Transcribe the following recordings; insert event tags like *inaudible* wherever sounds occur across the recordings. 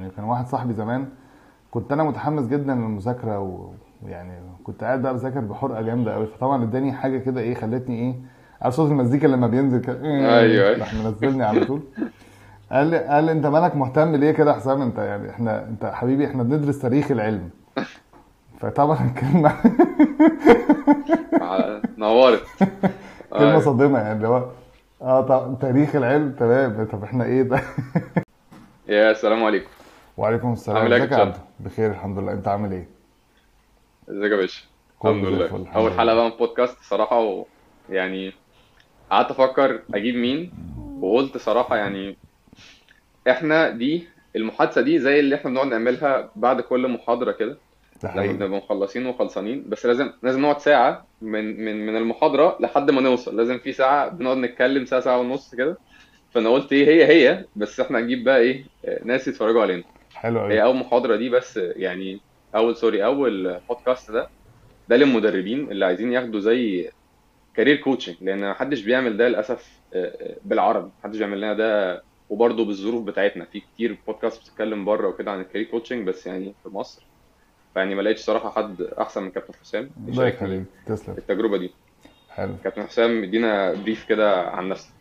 يعني كان واحد صاحبي زمان كنت أنا متحمس جدا للمذاكرة ويعني كنت قاعد بقى بذاكر بحرقة جامدة قوي فطبعا اداني حاجة كده إيه خلتني إيه عارف صوت المزيكا لما بينزل كده؟ أيوة، أيوة. راح منزلني على طول. قال لي قال لي أنت مالك مهتم ليه كده يا حسام؟ أنت يعني إحنا أنت حبيبي إحنا بندرس تاريخ العلم. فطبعا الكلمة نورت. *laughs* كلمة آه. صادمة يعني اللي هو آه طب تاريخ العلم تمام. طب إحنا إيه ده؟ يا السلام عليكم. وعليكم السلام. عامل إيه يا بخير الحمد لله. انت عامل إيه؟ ازيك يا باشا؟ كله الحمد لله. الحمد أول لله. حلقة بقى من بودكاست صراحة ويعني قعدت أفكر أجيب مين وقلت صراحة يعني إحنا دي المحادثة دي زي اللي إحنا بنقعد نعملها بعد كل محاضرة كده ده لما حقيقي. بنبقى مخلصين وخلصانين. بس لازم لازم نقعد ساعة من من من المحاضرة لحد ما نوصل. لازم في ساعة بنقعد نتكلم ساعة ساعة ونص كده. فأنا قلت إيه هي هي. بس إحنا نجيب بقى إيه ناس يتفرجوا علينا. حلو هي قوي أول محاضرة دي بس يعني أول sorry أول بودكاست ده ده للمدربين اللي عايزين ياخدوا زي career coaching لأن محدش بيعمل ده للأسف آه، آه، بالعربي محدش بيعمل لنا ده وبرضه بالظروف بتاعتنا. في كتير بودكاست بتتكلم بره وكده عن ال career coaching بس يعني في مصر. فيعني ما لقيتش صراحة حد أحسن من كابتن حسام. الله يشاركني يخليك. تسلم. التجربة دي. حلو. كابتن حسام ادينا brief كده عن نفسك.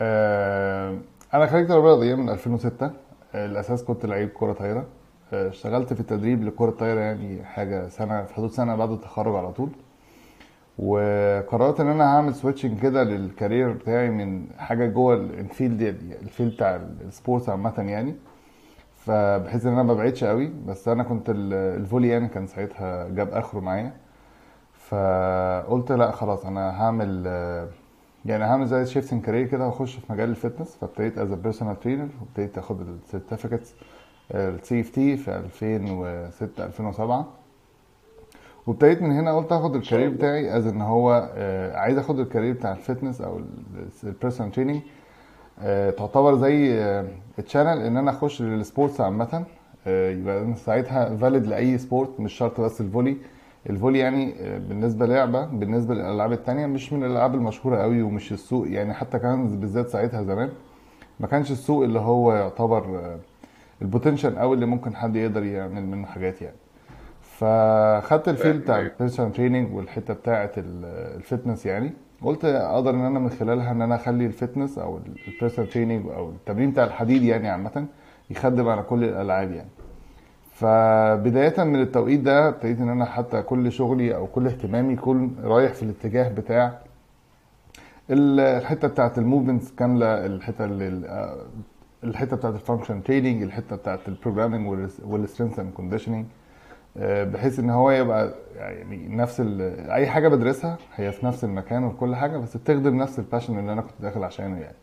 آه أنا خريج تربية رياضية من 2006 آه الأساس كنت لعيب كرة طايرة. آه اشتغلت في التدريب لكرة الطايره يعني حاجة سنة في حدود سنة بعد التخرج على طول. وقررت إن أنا هعمل switching كده لل career بتاعي من حاجة جوه ال field ال field بتاع ال sports عامة يعني. فبحيث إن أنا ما قوي بس أنا كنت ال- ال volley يعني كان ساعتها جاب آخره معايا. فقلت لا خلاص أنا هعمل آه، يعني هعمل زي shifting career كده وأخش في مجال ال fitness فابتديت as personal trainer وابتديت أخد ال certificates ال CFT في 2006 2007 وابتديت من هنا قلت اخد ال career. بتاعي as إن هو آه، عايز أخد ال career بتاع ال fitness أو ال personal training تعتبر زي channel إن أنا أخش لل sports عامة. آه، يبقى ساعتها valid لأي sport مش شرط بس ال volley ال volley يعني آه، بالنسبة لعبة بالنسبة للألعاب التانية مش من الألعاب المشهورة قوي ومش السوق. يعني حتى كان بالذات ساعتها زمان ما كانش السوق اللي هو يعتبر آه، ال potential قوي اللي ممكن حد يقدر يعمل منه حاجات يعني. فخدت ال field بتاع. ال personal training والحتة بتاعه ال- ال fitness يعني. قلت أقدر إن أنا من خلالها إن أنا أخلي ال fitness أو ال personal training أو التمرين بتاع الحديد يعني عامة يخدم على كل الألعاب يعني. فبداية من التوقيت ده ابتديت إن أنا حتى كل شغلي أو كل اهتمامي يكون رايح في الاتجاه بتاع ال- الحتة بتاعت ال movements كاملة الحتة اللي آه، الحتة بتاعت ال function training الحتة بتاعت ال programming وال strength and conditioning بحيث إن هو يبقى يعني نفس أي حاجة بدرسها هي في نفس المكان وفي كل حاجة بس بتخدم نفس ال passion اللي أنا كنت داخل عشانه يعني.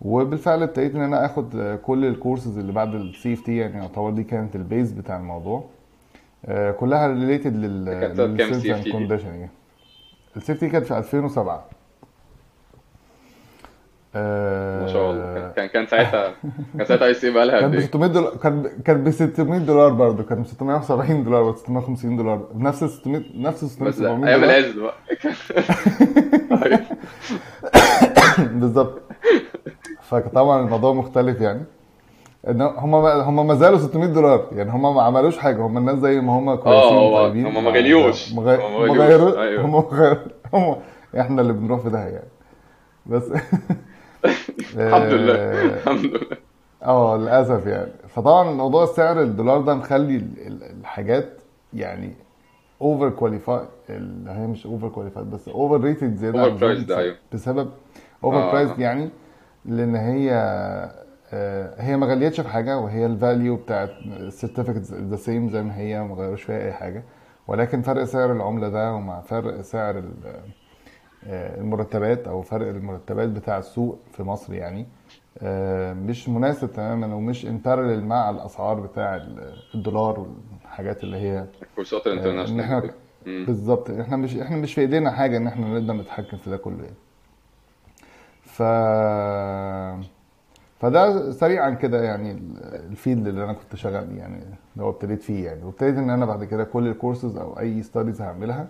وبالفعل ابتديت إن أنا آخد كل الكورسز اللي بعد ال CFT يعني يعتبر دي كانت ال base بتاع الموضوع. آه، كلها related لل CFT دي؟ conditioning ال CFT كانت في 2007 ما شاء الله. كان كان ساعتها كان ساعتها ISSA بقى لها كان ب إيه؟ 600 دولار كان كان ب 600 دولار برضه. كان ب 670 دولار ولا 650 دولار. نفس ال 600 نفس ال 600 بس ده 700 أيام العز بقى. أيوة. *laughs* *laughs* بالظبط. فطبعا الموضوع مختلف يعني. ان هم هم ما زالوا 600 دولار. يعني هم ما عملوش حاجة. هم الناس زي ما هم كويسين هو- وطيبين. هم ما غليوش. هم ما أيوة. هم غيروا هم إحنا اللي بنروح في ده يعني بس *laughs* الحمد لله. آه، الحمد لله. آه للأسف يعني. فطبعا موضوع سعر الدولار ده مخلي ال- ال- الحاجات يعني overqualified هي مش overqualified بس overrated زيادة Overpriced، اللزوم أيوة. بسبب over آه. priced يعني. لأن هي آه، هي ما غليتش في حاجة وهي ال value بتاعت ال certificates the same زي ما هي ما غيروش فيها أي حاجة. ولكن فرق سعر العملة ده ومع فرق سعر آه، المرتبات أو فرق المرتبات بتاع السوق في مصر يعني آه، مش مناسب تماما ومش in parallel مع الأسعار بتاع ال- الدولار والحاجات اللي هي الكورسات إن ال international. بالظبط إحنا مش إحنا مش في إيدينا حاجة إن إحنا نقدر نتحكم في ده كله يعني. ف فده سريعا كده يعني ال- ال field اللي أنا كنت شغال يعني اللي هو ابتديت فيه يعني. وابتديت إن أنا بعد كده كل الكورسز أو أي studies هعملها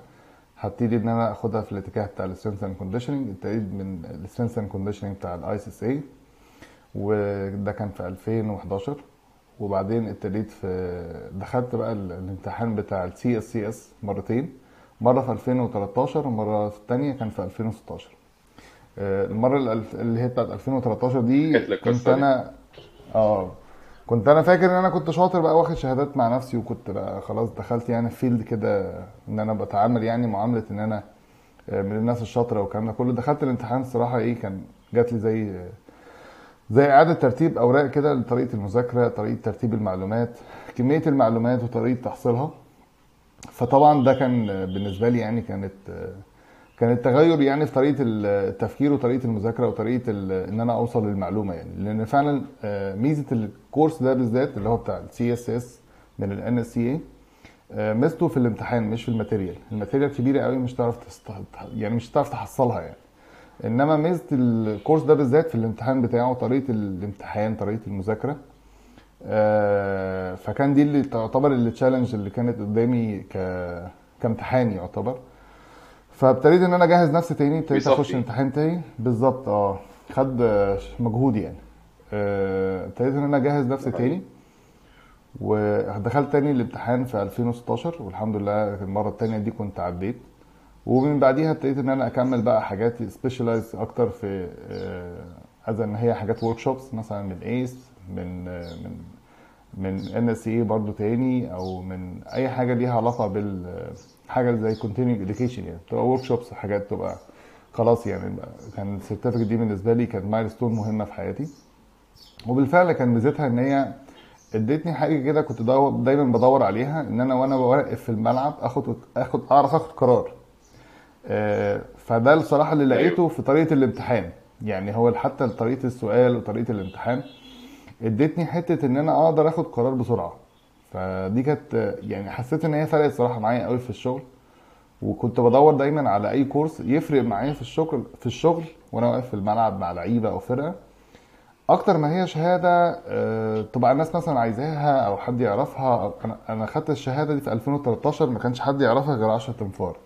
هبتدي إن أنا آخدها في الاتجاه بتاع ال strength and conditioning ابتديت من ال strength and conditioning بتاع ال ISSA وده كان في 2011 وبعدين ابتديت في دخلت بقى ال- الامتحان بتاع ال CSCS مرتين مرة في 2013 ومرة الثانية كان في 2016 آه، المرة الألف- اللي هي بتاعت 2013 دي كنت. أنا آه كنت أنا فاكر إن أنا كنت شاطر بقى واخد شهادات مع نفسي وكنت بقى خلاص دخلت يعني في field كده إن أنا بتعامل يعني معاملة إن أنا آه، من الناس الشاطرة والكلام ده كله دخلت الامتحان الصراحة إيه كان جات لي زي زي إعادة ترتيب أوراق كده لطريقة المذاكرة طريقة ترتيب المعلومات كمية المعلومات وطريقة تحصيلها فطبعا ده كان بالنسبة لي يعني كانت كان التغير يعني في طريقة التفكير وطريقة المذاكرة وطريقة إن أنا أوصل للمعلومة يعني. لأن فعلا آه، ميزة ال course ده بالذات اللي هو بتاع ال CSCS من ال NSCA ميزته في الامتحان مش في ال material. ال material كبيرة قوي مش هتعرف. يعني مش هتعرف تحصلها يعني. إنما ميزة الكورس ده بالذات في الامتحان بتاعه طريقة الامتحان طريقة المذاكرة آه، فكان دي اللي تعتبر التشالنج اللي كانت قدامي ك كامتحان يعتبر. فابتديت إن أنا أجهز نفسي تاني ابتديت. أخش امتحان تاني بالظبط آه خد آه، مجهود يعني آه، ابتديت إن أنا أجهز نفسي. تاني ودخلت تاني الامتحان في 2016 والحمد لله المرة التانية دي كنت عديت ومن بعديها ابتديت إن أنا أكمل بقى حاجات specialized أكتر في اذا ان هي حاجات workshops مثلا من ACE من آه، من من NSCA برضه تاني أو من أي حاجة ليها علاقة بال حاجة زي continuing education يعني. بتبقى workshops حاجات تبقى خلاص يعني. كان ال certificate دي بالنسبة لي كانت milestone مهمة في حياتي. وبالفعل كان ميزتها إن هي ادتني حاجة كده كنت دايما بدور عليها إن أنا وأنا واقف في الملعب آخد آخد أعرف آخد قرار. آه، فده الصراحة اللي أيوه. لقيته في طريقة الامتحان. يعني هو حتى طريقة السؤال وطريقة الامتحان ادتني حتة إن أنا أقدر آخد قرار بسرعة. فدي كانت يعني حسيت إن هي فرقت صراحة معايا قوي في الشغل وكنت بدور دايما على أي كورس يفرق معايا في الشغل في الشغل وأنا واقف في الملعب مع لعيبة أو فرقة. أكتر ما هي شهادة آه، تبقى الناس مثلا عايزاها أو حد يعرفها. أو أنا خدت الشهادة دي في 2013 ما كانش حد يعرفها غير 10 أنفار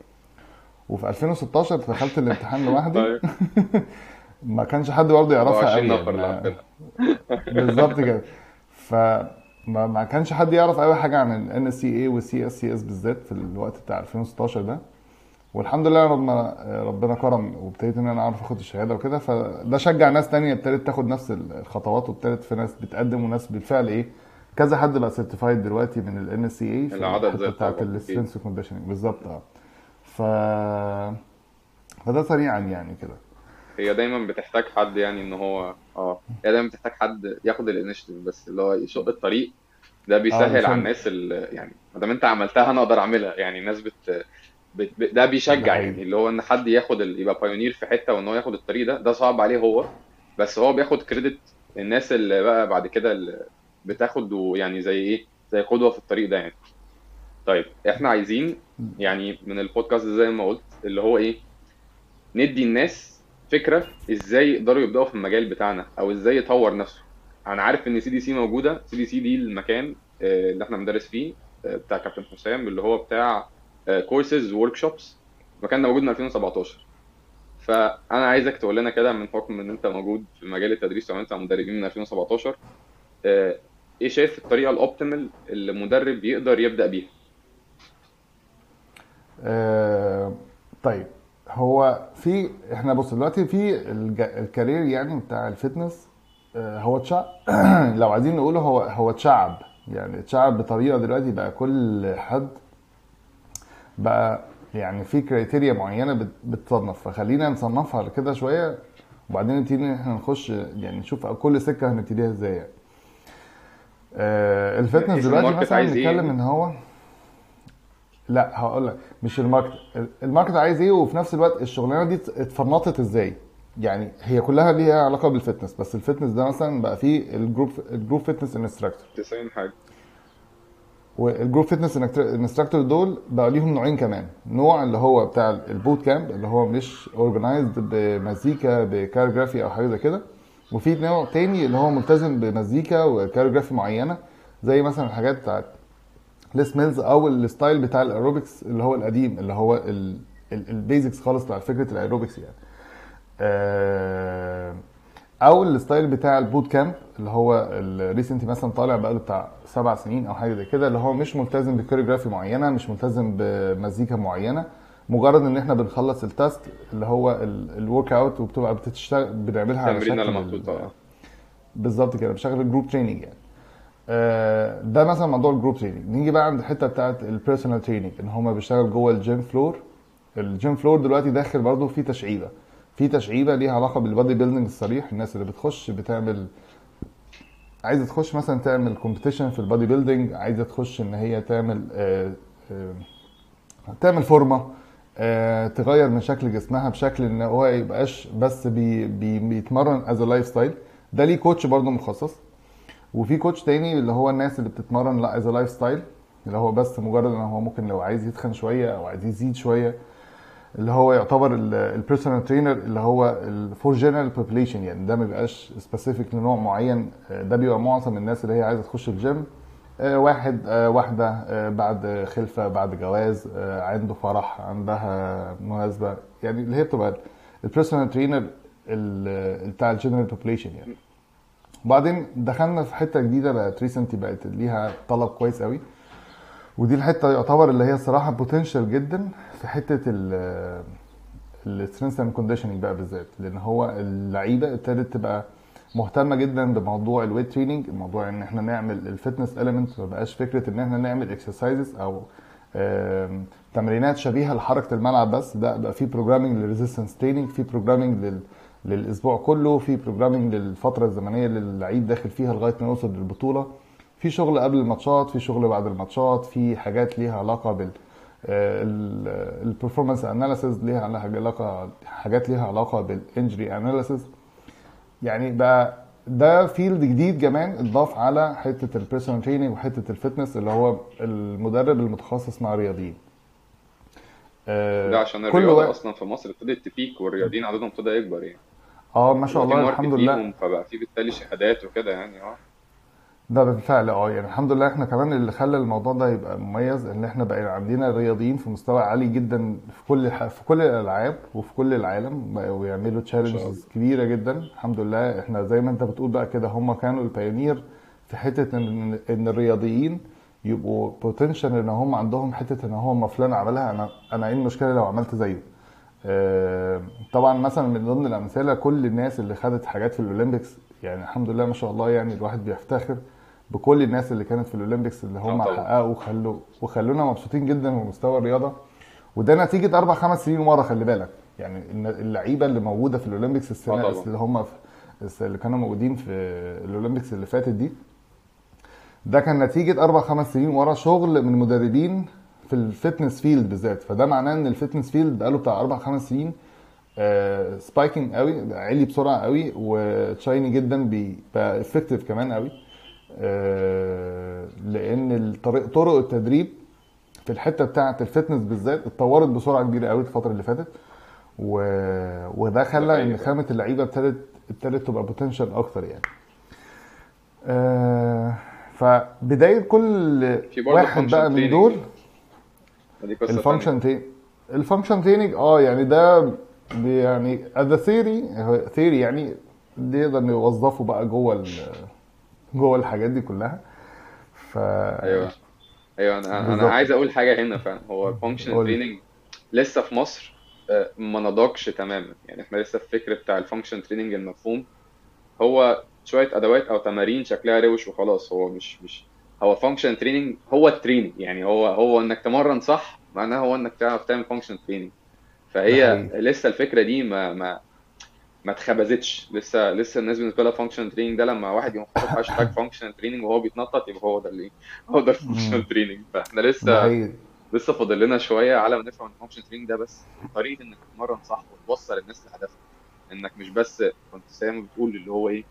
وفي 2016 دخلت الامتحان لوحدي. طيب. *laughs* ما كانش حد برضه يعرفها 24 قوي يعني. بالظبط كده. *laughs* فما ما كانش حد يعرف اي حاجة عن ال NSCA وال CSCS بالذات في الوقت بتاع 2016 ده. والحمد لله ربنا ربنا كرم وابتديت إن أنا أعرف أخد الشهادة وكده. فده شجع ناس تانية ابتدت تاخد نفس الخطوات وابتدت في ناس بتقدم وناس بالفعل إيه كذا حد بقى certified دلوقتي من ال NSCA في العدد الحتة زاد بتاعت ال strength conditioning بالظبط آه. ف فده سريعا يعني كده. هي دايما بتحتاج حد يعني إن هو آه هي دايما بتحتاج حد ياخد ال initiative بس اللي هو يشق الطريق. ده بيسهل على الناس اللي يعني ما دام أنت عملتها أنا أقدر أعملها. يعني الناس بت, بت... بت... ده بيشجع. يعني اللي هو إن حد ياخد ال... يبقى pioneer في حتة وإن هو ياخد الطريق ده ده صعب عليه هو. بس هو بياخد credit الناس اللي بقى بعد كده اللي بتاخد يعني زي إيه زي قدوة في الطريق ده يعني. طيب إحنا عايزين يعني من البودكاست زي ما قلت اللي هو إيه ندي الناس فكرة إزاي يقدروا يبدأوا في المجال بتاعنا أو إزاي يطور نفسه. أنا عارف إن سي دي سي موجودة. سي دي سي دي المكان آه، اللي إحنا بندرس فيه آه، بتاع كابتن حسام اللي هو بتاع courses workshops المكان ده موجود من 2017 فأنا عايزك تقول لنا كده من حكم إن أنت موجود في مجال التدريس وانت مدربين من 2017 آه، إيه شايف الطريقة ال optimal اللي مدرب يقدر يبدأ بيها؟ آه، طيب. هو في إحنا بص دلوقتي في الج- ال career يعني بتاع ال fitness آه، هو اتشعب *clears throat* لو عايزين نقوله هو هو اتشعب يعني اتشعب بطريقة دلوقتي بقى كل حد بقى يعني في criteria معينة بت- بتصنف فخلينا نصنفها كده شوية وبعدين نبتدي إحنا نخش يعني نشوف كل سكة هنبتديها إزاي يعني. آه، ال fitness دلوقتي مثلا عايز إيه؟ بنتكلم إن هو لا هقول لك مش ال market. ال market عايز إيه؟ وفي نفس الوقت الشغلانة دي اتفنطت إزاي؟ يعني هي كلها ليها علاقة بال fitness بس ال fitness ده مثلا بقى فيه ال group ال group fitness instructor 90 حاجة. وال group fitness instructor دول بقى ليهم نوعين كمان. نوع اللي هو بتاع ال boot camp اللي هو مش organized بمزيكا ب choreography أو حاجة زي كده. وفي نوع تاني اللي هو ملتزم بمزيكا و choreography معينة زي مثلا الحاجات بتاعت Les Mills أو ال style بتاع الأيروبكس اللي هو القديم اللي هو ال basics خالص بتاع فكرة الأيروبكس يعني. آه، أو ال style بتاع ال boot camp اللي هو ال recently مثلا طالع بقاله بتاع سبع سنين أو حاجة زي كده اللي هو مش ملتزم ب choreography معينة مش ملتزم بمزيكا معينة مجرد إن إحنا بنخلص ال task اللي هو ال workout وبتبقى بتشتغل بنعملها على شكل آه. بالظبط كده بشكل group training يعني. آه، ده مثلا موضوع ال group training نيجي بقى عند الحتة بتاعت ال personal training إن هما بيشتغل جوه ال gym floor ال gym floor دلوقتي داخل برضه في تشعيبة. في تشعيبة ليها علاقة بال body building الصريح. الناس اللي بتخش بتعمل عايزة تخش مثلا تعمل competition في ال body building عايزة تخش إن هي تعمل آه، آه، تعمل فورمة آه، تغير من شكل جسمها بشكل إن هو يبقاش بس بي بي بيتمرن as lifestyle ده ليه coach برضه مخصص. وفي coach تاني اللي هو الناس اللي بتتمرن لا as lifestyle اللي هو بس مجرد إن هو ممكن لو عايز يتخن شوية أو عايز يزيد شوية اللي هو يعتبر ال personal trainer اللي هو for general population يعني ده ما بيبقاش specific لنوع معين آه، ده بيبقى معظم الناس اللي هي عايزة تخش الجيم آه، واحد آه، واحدة آه، بعد خلفة بعد جواز عنده فرح عندها مناسبة يعني اللي هي بتبقى ال personal trainer بتاع ال general population يعني. وبعدين دخلنا في حتة جديدة بقت recently بقت ليها طلب كويس قوي. ودي الحتة يعتبر اللي هي الصراحه potential جدا في حتة ال strength and conditioning بقى بالذات. لأن هو اللعيبة ابتدت تبقى مهتمة جدا بموضوع ال weight training موضوع إن إحنا نعمل ال fitness element ما بقاش فكرة إن إحنا نعمل exercises أو تمرينات شبيهة لحركة الملعب بس. لا بقى في programming لل resistance training في programming لل للأسبوع كله في programming للفترة الزمنية اللي اللعيب داخل فيها لغاية ما يوصل للبطولة. في شغل قبل الماتشات في شغل بعد الماتشات في حاجات ليها علاقة بال performance analysis ليها علاقة حاجات ليها علاقة بال injury analysis يعني بقى ده field جديد كمان اتضاف على حتة ال personal training وحتة ال fitness اللي هو المدرب المتخصص مع الرياضيين. آه، ده عشان كل الرياضة واحد أصلا في مصر ابتدت to pick والرياضيين عددهم ابتدى يكبر يعني. آه ما شاء الله الحمد لله. فبقى في بالتالي شهادات وكده يعني آه. ده بالفعل آه يعني الحمد لله إحنا كمان اللي خلى الموضوع ده يبقى مميز ان إحنا بقى عندنا رياضيين في مستوى عالي جدا في كل في كل الألعاب وفي كل العالم بقوا يعملوا challenges كبيرة جدا. الحمد لله إحنا زي ما انت بتقول بقى كده هم كانوا ال pioneer في حتة ان إن الرياضيين يبقوا بوتنشال إن هم عندهم حتة إن هو ما فلان عملها. أنا أنا إيه المشكلة لو عملت زيه؟ طبعا مثلا من ضمن الأمثلة كل الناس اللي خدت حاجات في الأولمبيكس يعني الحمد لله ما شاء الله يعني الواحد بيفتخر بكل الناس اللي كانت في الأولمبيكس اللي هم طبعا. حققوا وخلوا وخلونا مبسوطين جدا بمستوى الرياضة. وده نتيجة أربع خمس سنين ورا خلي بالك. يعني اللعيبة اللي موجودة في الأولمبيكس السنة طبعا. اللي هم اللي كانوا موجودين في ال Olympics اللي فاتت دي. ده كان نتيجة أربع خمس سنين ورا شغل من مدربين في ال fitness field بالذات. فده معناه إن ال fitness field بقاله بتاع أربع خمس سنين spiking قوي عالي بسرعة قوي و shiny جدا بي- بقى effective كمان قوي. آه، لأن الطريق طرق التدريب في الحتة بتاعة ال fitness بالذات اتطورت بسرعة كبيرة قوي الفترة اللي فاتت. و... وده ده خلى فعلا خامة اللعيبة ابتدت ابتدت تبقى بوتنشال أكتر يعني. آه، فبداية كل واحد بقى من دول الفانكشن تي الفانكشن تريننج آه يعني ده يعني ذا ثيري ثيري يعني نقدر نوظفه بقى جوه. جوه الحاجات دي كلها. ف أيوه. أيوه أنا أنا بالظبط. عايز أقول حاجة هنا فعلا. هو الفانكشنال لي تريننج لسه في مصر آه، ما نضجش تماما. يعني إحنا لسه في فكرة بتاع ال function training المفهوم. هو شوية أدوات أو تمارين شكلها روش وخلاص. هو مش مش هو function training هو ال training يعني هو هو إنك تمرن صح معناه هو إنك تعرف تعمل function training فهي لسه الفكرة دي ما ما ما اتخبزتش. لسه لسه الناس بالنسبة لها function training ده لما واحد يقوم حاطط hashtag function training وهو بيتنطط يبقى هو ده اللي هو ده. ال function training فإحنا لسه لسه فاضل لنا شوية على ما نفهم ال function training ده بس طريقة إنك تتمرن صح وتوصل الناس لهدفها. إنك مش بس كنت زي ما بتقول اللي هو إيه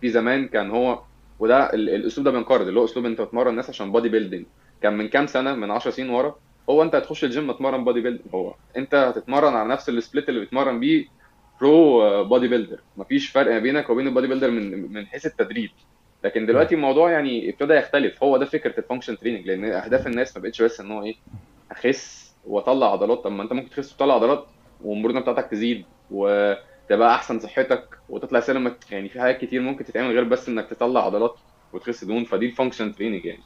في زمان كان هو وده ال- الأسلوب ده بينقرض اللي هو أسلوب أنت بتمرن الناس عشان bodybuilding كان من كام سنة من 10 سنين ورا هو أنت هتخش الجيم تتمرن bodybuilding هو أنت هتتمرن على نفس ال split اللي بيتمرن بيه pro bodybuilder مفيش فرق ما بينك وبين ال bodybuilder من من حيث التدريب. لكن. دلوقتي الموضوع يعني ابتدى يختلف. هو ده فكرة ال function training لأن أهداف الناس ما بقتش بس إن هو إيه أخس وأطلع عضلات. طب ما أنت ممكن تخس وتطلع عضلات والمرونه بتاعتك تزيد تبقى أحسن صحتك وتطلع سلم يعني في حاجات كتير ممكن تتعمل غير بس إنك تطلع عضلات وتخس دهون فدي ال function training يعني.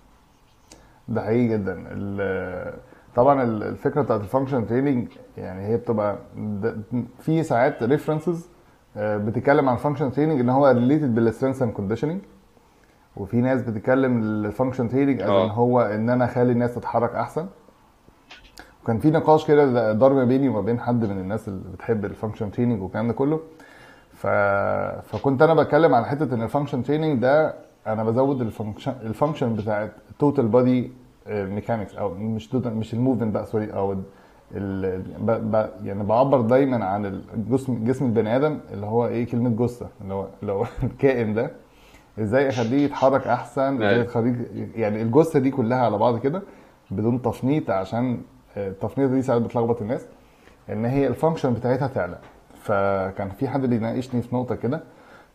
ده حقيقي جدا. طبعا ال- الفكرة بتاعت ال function training يعني هي بتبقى في ساعات references بتتكلم عن ال function training إن هو related بال strength and conditioning وفي ناس بتتكلم ال function training ان هو إن أنا أخلي الناس تتحرك أحسن. وكان في نقاش كده دار ما بيني وما بين حد من الناس اللي بتحب ال function training والكلام ده كله. ف... فكنت أنا بتكلم على حتة إن ال function training ده أنا بزود ال function ال function بتاعت total body mechanics أو مش توتال مش ال movement بقى sorry أو ال... ب... ب... يعني بعبر دايما عن الجسم جسم البني آدم اللي هو إيه كلمة جثة اللي هو اللي هو *laughs* الكائن ده. إزاي أخليه يتحرك أحسن إزاي اخليه يعني الجثة دي كلها على بعض كده بدون تفنيط عشان آه، التفنيط دي ساعات بتلخبط الناس إن هي ال function بتاعتها تعلى. فكان في حد بيناقشني في نقطة كده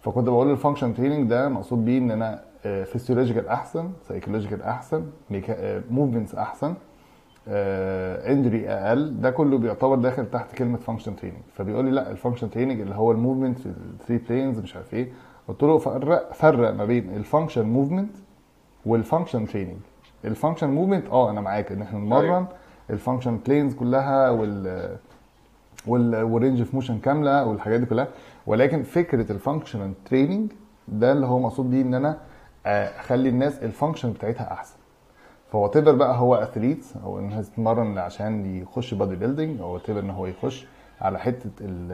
فكنت بقول ال function training ده مقصود بيه إن أنا physiological أحسن psychological أحسن movements أحسن injury أقل. ده كله بيعتبر داخل تحت كلمة function training فبيقول لي لا ال function training اللي هو ال movement في ال three planes مش عارف إيه. قلت له فرق فرق ما بين ال function movement وال function training ال function movement آه أنا معاك إن إحنا نمرن ال function planes كلها وال وال وال range of motion كاملة والحاجات دي كلها. ولكن فكرة ال functional training ده اللي هو مقصود بيه إن أنا أخلي الناس ال function بتاعتها أحسن. فهو whatever بقى هو athlete أو إن هو يتمرن عشان يخش bodybuilding أو whatever إن هو يخش على حتة ال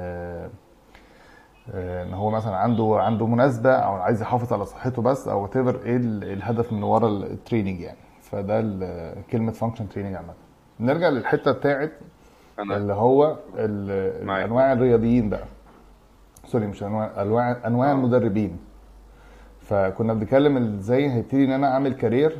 آه، إن هو مثلا عنده عنده مناسبة أو عايز يحافظ على صحته بس أو whatever إيه ال- الهدف من ورا ال training يعني. فده كلمة function training عامة. نرجع للحتة بتاعت أنا اللي هو انواع الرياضيين بقى. sorry مش انواع انواع أنواع آه. المدربين. فكنا بنتكلم إزاي هيبتدي إن أنا أعمل career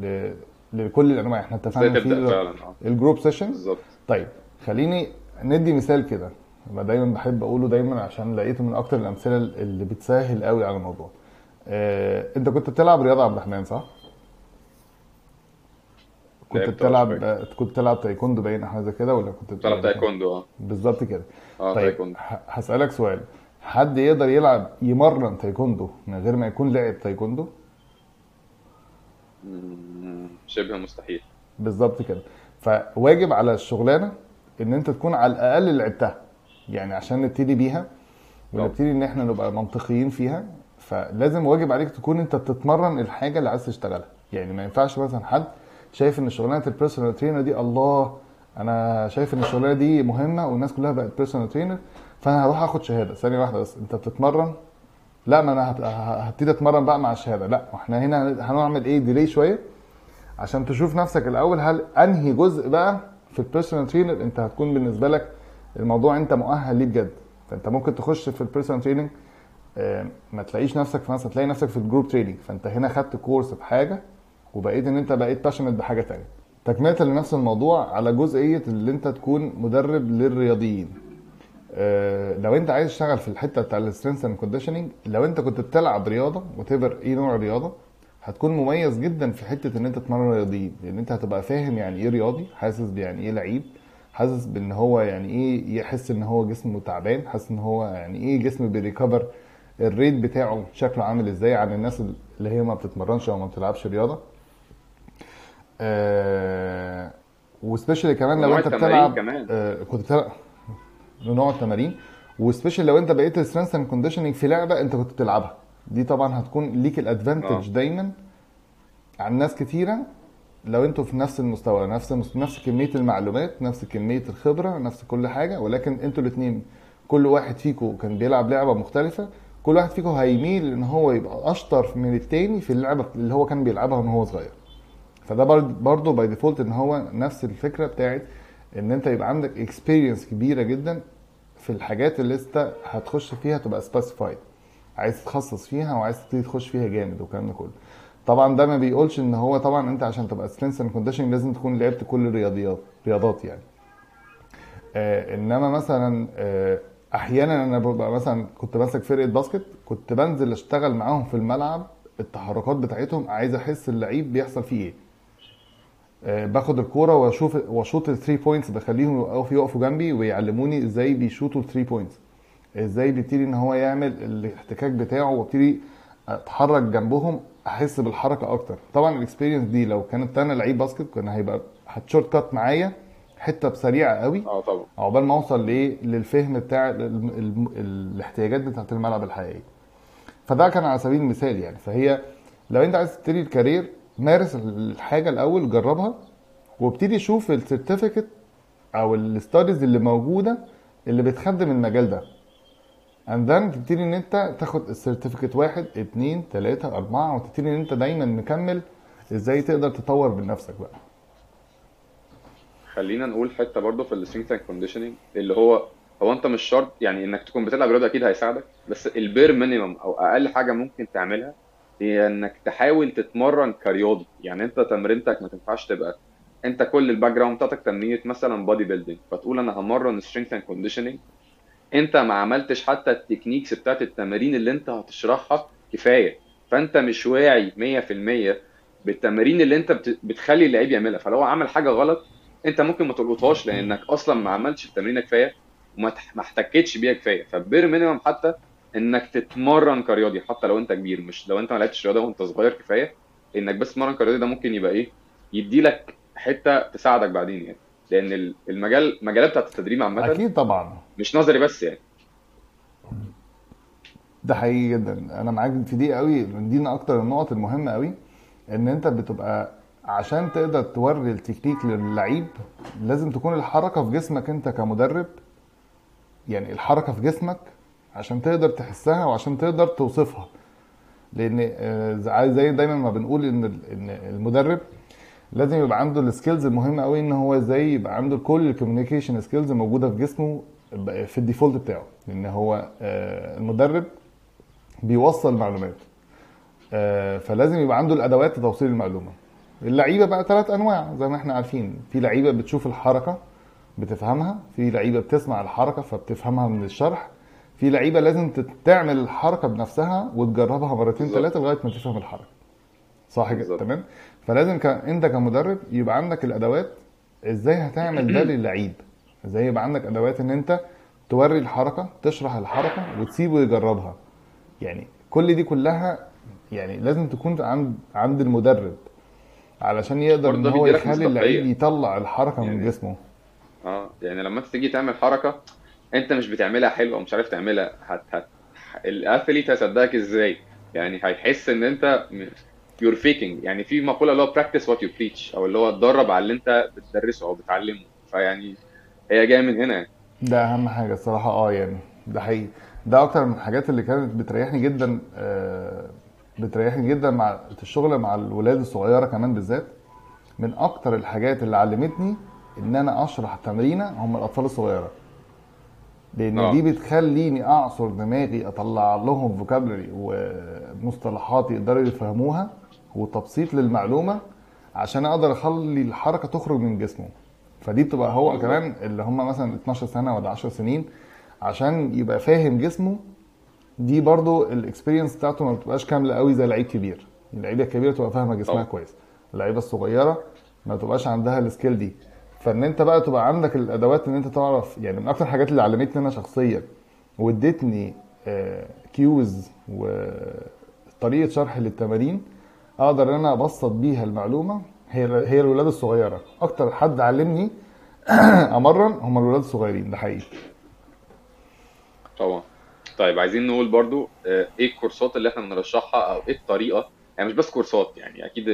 ل... لكل الأنواع. إحنا اتفقنا في ال group sessions بالظبط. طيب خليني ندي مثال كده. أنا دايما بحب أقوله دايما عشان لقيته من أكتر الأمثلة اللي بتسهل قوي على الموضوع. آه، أنت كنت بتلعب رياضة يا عبد الرحمن صح؟ كنت بتلعب آه، كنت بتلعب تايكوندو باين حاجة زي كده ولا كنت بتلعب تايكوندو آه. بالظبط كده. آه طيب تايكوندو. ه- هسألك سؤال. حد يقدر يلعب يمرن تايكوندو من غير ما يكون لاعب تايكوندو؟ شبه مستحيل. بالظبط كده. فواجب على الشغلانة إن أنت تكون على الأقل لعبتها يعني عشان نبتدي بيها ونبتدي إن إحنا نبقى منطقيين فيها. فلازم واجب عليك تكون أنت بتتمرن الحاجة اللي عايز تشتغلها. يعني ما ينفعش مثلا حد شايف إن شغلانة ال personal trainer دي الله أنا شايف إن الشغلانة دي مهمة والناس كلها بقت personal trainer فأنا هروح آخد شهادة. ثانية واحدة بس أنت بتتمرن؟ لا ما أنا هبتدي أتمرن بقى مع الشهادة. لا إحنا هنا هنعمل إيه؟ delay شوية. عشان تشوف نفسك الأول هل أنهي جزء بقى في ال personal trainer أنت هتكون بالنسبة لك الموضوع أنت مؤهل ليه بجد. فأنت ممكن تخش في ال personal training ما تلاقيش نفسك في مثلا تلاقي نفسك في ال group training فأنت هنا خدت كورس في حاجة وبقيت إن أنت بقيت passionate بحاجة تانية. تكملة لنفس الموضوع على جزئية اللي أنت تكون مدرب للرياضيين. آه، لو أنت عايز تشتغل في الحتة بتاع ال strength and conditioning لو أنت كنت بتلعب رياضة whatever إيه نوع الرياضه هتكون مميز جدا في حتة إن أنت تتمرن رياضيين. لأن أنت هتبقى فاهم يعني إيه رياضي حاسس يعني إيه لعيب حاسس بإن هو يعني إيه يحس إن هو جسمه تعبان حاسس إن هو يعني إيه جسمه بي recover ال rate بتاعه شكله عامل إزاي عن الناس اللي هي ما بتتمرنش أو ما بتلعبش رياضة. آه و specially كمان لو انت بتلعب كمان. آه كنت بتلعب نوع التمارين. و special لو انت بقيت strength and conditioning في لعبة انت كنت بتلعبها. دي طبعا هتكون ليك ال advantage آه. دايما عن ناس كتيرة. لو أنتوا في نفس المستوى نفس نفس كمية المعلومات نفس كمية الخبرة نفس كل حاجة ولكن أنتوا الاثنين كل واحد فيكم كان بيلعب لعبة مختلفة كل واحد فيكم هيميل إن هو يبقى أشطر من التاني في اللعبة اللي هو كان بيلعبها من هو صغير. فده برضه by default إن هو نفس الفكرة بتاعت إن أنت يبقى عندك experience كبيرة جدا في الحاجات اللي أنت هتخش فيها تبقى specified عايز تتخصص فيها وعايز تبتدي تخش فيها جامد والكلام ده كله. طبعا ده ما بيقولش إن هو طبعا أنت عشان تبقى strength and condition لازم تكون لعبت كل الرياضيات رياضات يعني. آه إنما مثلا آه أحيانا أنا ببقى مثلا كنت ماسك فرقة basket كنت بنزل أشتغل معاهم في الملعب التحركات بتاعتهم عايز أحس اللعيب بيحصل فيه إيه. باخد الكورة واشوف وأشوط ال three points بخليهم يقفوا يقفوا جنبي ويعلموني إزاي بيشوطوا ال three points إزاي بيبتدي إن هو يعمل الاحتكاك بتاعه وأبتدي أتحرك جنبهم أحس بالحركة أكتر. طبعا ال experience دي لو كانت أنا لعيب basket كان هيبقى هت shortcut معايا حتة سريعة قوي آه طبعا. عقبال ما أوصل لإيه؟ للفهم بتاع ال- ال- الاحتياجات بتاعت الملعب الحقيقية. فده كان على سبيل المثال يعني. فهي لو أنت عايز تبتدي ال career مارس الحاجة الأول جربها وابتدي شوف ال certificate أو ال studies اللي موجودة اللي بتخدم المجال ده. And then تبتدي إن أنت تاخد ال certificate واحد اتنين تلاتة أربعة وتبتدي إن أنت دايما مكمل إزاي تقدر تطور من نفسك بقى. خلينا نقول حتة برضو في ال strength and conditioning اللي هو هو أنت مش شرط يعني إنك تكون بتلعب رياضة أكيد هيساعدك بس ال bare minimum أو أقل حاجة ممكن تعملها هي إنك تحاول تتمرن كرياضي يعني أنت تمرينتك ما تنفعش تبقى أنت كل ال background بتاعتك تمرينه مثلا bodybuilding فتقول أنا همرن strength and conditioning أنت ما عملتش حتى ال techniques بتاعت التمارين اللي أنت هتشرحها كفاية. فأنت مش واعي 100% بالتمارين اللي أنت بت- بتخلي اللعيب يعملها. فلو عمل حاجة غلط أنت ممكن ما تلقطهاش لأنك أصلا ما عملتش التمرين كفاية وما احتكتش بيها كفاية. فبير مينيمم حتى إنك تتمرن كرياضي حتى لو أنت كبير مش لو أنت ما لعبتش رياضة وأنت صغير كفاية إنك بس تتمرن كرياضي ده ممكن يبقى إيه يدي لك حتة تساعدك بعدين يعني. لأن ال- المجال المجالات بتاعت التدريب عامة أكيد طبعا. مش نظري بس يعني. ده حقيقي جدا. أنا معاك في دي قوي دي من أكتر النقط المهمة قوي إن أنت بتبقى عشان تقدر توري التكنيك للعيب لازم تكون الحركة في جسمك أنت كمدرب. يعني الحركة في جسمك عشان تقدر تحسها وعشان تقدر توصفها. لأن آه، زي دايما ما بنقول إن إن المدرب لازم يبقى عنده ال skills المهمة قوي إن هو إزاي يبقى عنده كل ال communication skills موجودة في جسمه في الديفولت بتاعه. لأن هو آه، المدرب بيوصل معلومات آه، فلازم يبقى عنده الأدوات لتوصيل المعلومة. اللعيبة بقى ثلاث أنواع زي ما إحنا عارفين. في لعيبة بتشوف الحركة بتفهمها في لعيبة بتسمع الحركة فبتفهمها من الشرح في لعيبة لازم تعمل الحركة بنفسها وتجربها مرتين. ثلاثة لغاية ما تفهم الحركة صح كده. تمام فلازم ك... انت كمدرب يبقى عندك الأدوات إزاي هتعمل ده *clears throat* للعيب إزاي يبقى عندك أدوات إن انت توري الحركة تشرح الحركة وتسيبه يجربها يعني كل دي كلها يعني لازم تكون عند عند المدرب علشان يقدر إن هو يخلي اللعيب. يطلع الحركة من يعني- جسمه آه يعني لما أنت تيجي تعمل حركة انت مش بتعملها حلوة أو مش عارف تعملها هت هت الاثليت هيصدقك إزاي؟ يعني هيحس إن أنت you're faking يعني في مقولة اللي هو practice what you preach أو اللي هو اتدرب على اللي أنت بتدرسه أو بتعلمه فيعني هي جاية من هنا. يعني. ده أهم حاجة الصراحة. آه يعني ده حقيقي. ده أكتر من الحاجات اللي كانت بتريحني جدا آه، بتريحني جدا مع الشغل مع الولاد الصغيرة كمان بالذات. من أكتر الحاجات اللي علمتني إن أنا أشرح تمرينة هم الأطفال الصغيرة. لأن آه. دي بتخليني أعصر دماغي أطلع لهم vocabulary ومصطلحات يقدروا يفهموها وتبسيط للمعلومة عشان أقدر أخلي الحركة تخرج من جسمه فدي بتبقى هو. كمان اللي هم مثلا 12 سنة ولا 10 سنين عشان يبقى فاهم جسمه دي برضو ال experience بتاعته ما بتبقاش كاملة قوي زي لعيب كبير اللعيبة الكبيرة تبقى فاهمة جسمها طبعا. كويس اللعيبة الصغيرة ما تبقاش عندها ال skill دي فان انت بقى تبقى عندك الادوات ان انت تعرف يعني من أكتر الحاجات اللي علمتني أنا شخصيا وادتني كيوز وطريقة شرح للتمارين أقدر إن أنا ابسط بيها المعلومة هي هي الولاد الصغيرة. أكتر حد علمني *clears throat* امرن هم الولاد الصغيرين ده حقيقي. طبعا. طيب عايزين نقول برضو آه، إيه الكورسات اللي إحنا بنرشحها أو إيه الطريقة؟ يعني مش بس كورسات يعني أكيد.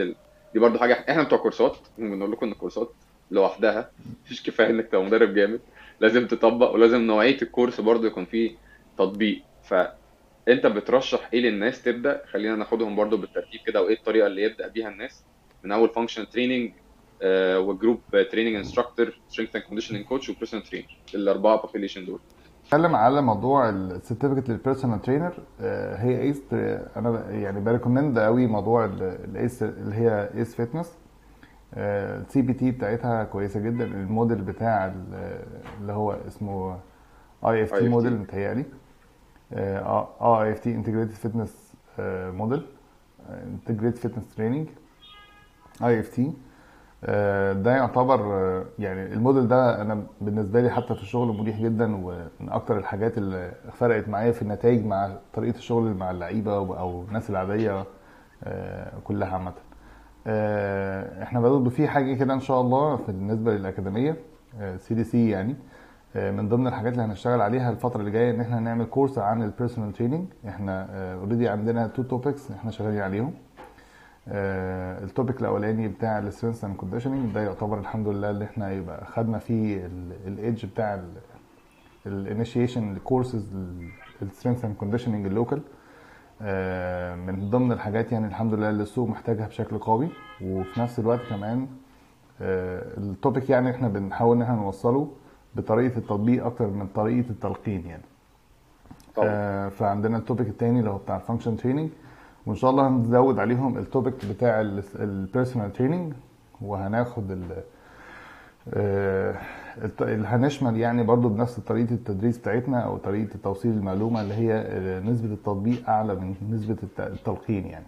دي برضو حاجة إحنا بتوع كورسات بنقول لكم ان الكورسات لوحدها. مفيش كفاية إنك تبقى مدرب جامد. لازم تطبق ولازم نوعية الكورس برضو يكون فيه تطبيق. فانت بترشح إيه للناس تبدأ؟ خلينا ناخدهم برضو بالترتيب كده. وإيه الطريقة اللي يبدأ بيها الناس؟ من أول function training و group training instructor strength and conditioning coach و personal trainer الأربعة population دول. اتكلم على موضوع ال certificate لل personal trainer هي ACE أنا ب- يعني ب recommend قوي موضوع ال ACE اللي هي ACE Fitness ال CPT بتاعتها كويسة جدا. الموديل بتاع ال- اللي هو اسمه IFT. model متهيألي. آه IFT integrated fitness model. integrated fitness training IFT ده يعتبر آه، يعني الموديل ده أنا بالنسبة لي حتى في الشغل مريح جدا ومن أكتر الحاجات اللي فرقت معايا في النتائج مع طريقة الشغل مع اللعيبة أو الناس العادية آه، كلها عامة. إحنا برضه في حاجة كده إن شاء الله في بالنسبة للأكاديمية سي دي سي يعني آه، من ضمن الحاجات اللي هنشتغل عليها الفترة اللي جاية إن إحنا نعمل كورس عن ال personal training إحنا already عندنا two topics إحنا شغالين عليهم. آه، ال topic الأولاني بتاع ال strength and conditioning ده يعتبر الحمد لله اللي إحنا يبقى خدنا فيه ال edge بتاع ال initiation courses ال strength and conditioning ال local من ضمن الحاجات يعني الحمد لله اللي السوق محتاجها بشكل قوي. وفي نفس الوقت كمان آه، ال topic يعني إحنا بنحاول ان إحنا نوصله بطريقة التطبيق أكتر من طريقة التلقين يعني. طبعا. آه، فعندنا ال topic التاني اللي هو بتاع ال function training وإن شاء الله هنزود عليهم ال topic بتاع ال personal training وهناخد ال آه، هنشمل يعني برضو بنفس طريقة التدريس بتاعتنا أو طريقة توصيل المعلومة اللي هي نسبة التطبيق أعلى من الت- التلقين يعني.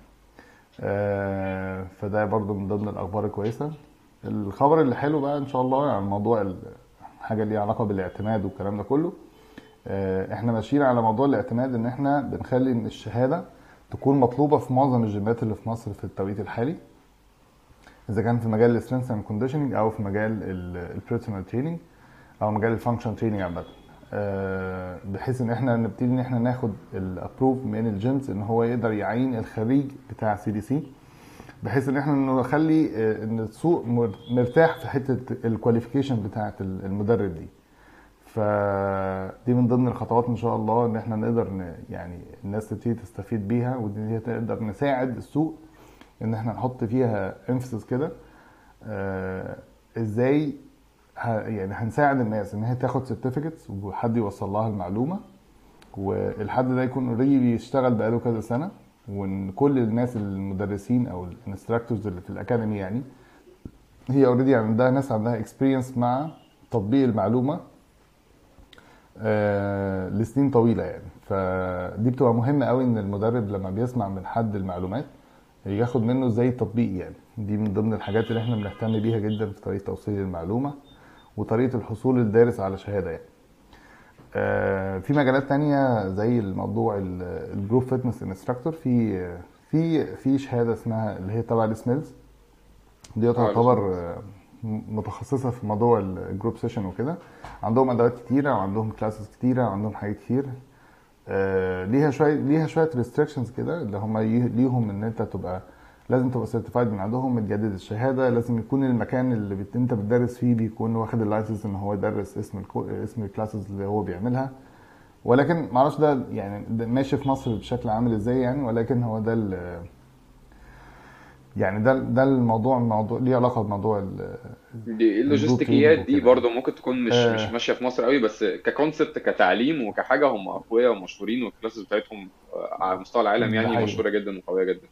آه، فده برضو من ضمن الأخبار الكويسة. الخبر اللي حلو بقى إن شاء الله عن موضوع ال- حاجة ليها علاقة بالاعتماد والكلام ده كله. آه، إحنا ماشيين على موضوع الاعتماد إن إحنا بنخلي إن الشهادة تكون مطلوبة في معظم الجيمات اللي في مصر في التوقيت الحالي. إذا كان في مجال ال strength and conditioning أو في مجال ال personal training أو مجال ال function training عامة آه، بحيث إن إحنا نبتدي إن إحنا ناخد ال approve من ال gyms إن هو يقدر يعين الخريج بتاع CDC بحيث إن إحنا نخلي آه، إن السوق مر- مرتاح في حتة ال qualification بتاعة المدرب دي فدي من ضمن الخطوات إن شاء الله إن إحنا نقدر. يعني الناس تبتدي تستفيد بيها ودي هي تقدر نساعد السوق إن إحنا نحط فيها emphasis كده آه إزاي. يعني هنساعد الناس إن هي تاخد certificates وحد يوصل لها المعلومة والحد ده يكون already بيشتغل بقاله كذا سنة وإن كل الناس المدرسين أو ال instructors اللي في ال academy يعني هي already عندها ناس عندها experience مع تطبيق المعلومة آه، لسنين طويلة يعني فدي بتبقى مهمة قوي إن المدرب لما بيسمع من حد المعلومات ياخد منه إزاي التطبيق يعني. دي من ضمن الحاجات اللي إحنا بنهتم بيها جدا في طريقة توصيل المعلومة وطريقة الحصول للدارس على شهادة يعني. آه، في مجالات تانية زي الموضوع ال group fitness instructor. في في في شهادة اسمها اللي هي تبع ال Les Mills دي تعتبر آه، متخصصة في موضوع ال group session وكده. عندهم أدوات كتيرة وعندهم classes كتيرة وعندهم حاجات كتير. ليها شوية ليها شوية restrictions كده اللي هم ليهم إن أنت تبقى لازم تبقى certified من عندهم متجدد الشهادة لازم يكون المكان اللي بت... أنت بتدرس فيه بيكون واخد ال license إن هو يدرس اسم الكو... اسم ال classes اللي هو بيعملها ولكن معرفش ده يعني ده ماشي في مصر بشكل عامل إزاي يعني ولكن هو ده. يعني ده ده الموضوع موضوع ليه علاقة بموضوع ال... دي اللوجستيكيات دي. برضو ممكن تكون مش آه. مش ماشية في مصر قوي بس ك concept كتعليم وكحاجة هم أقوياء ومشهورين وال classes بتاعتهم آه، على مستوى العالم يعني حقيقي. مشهورة جدا وقوية جدا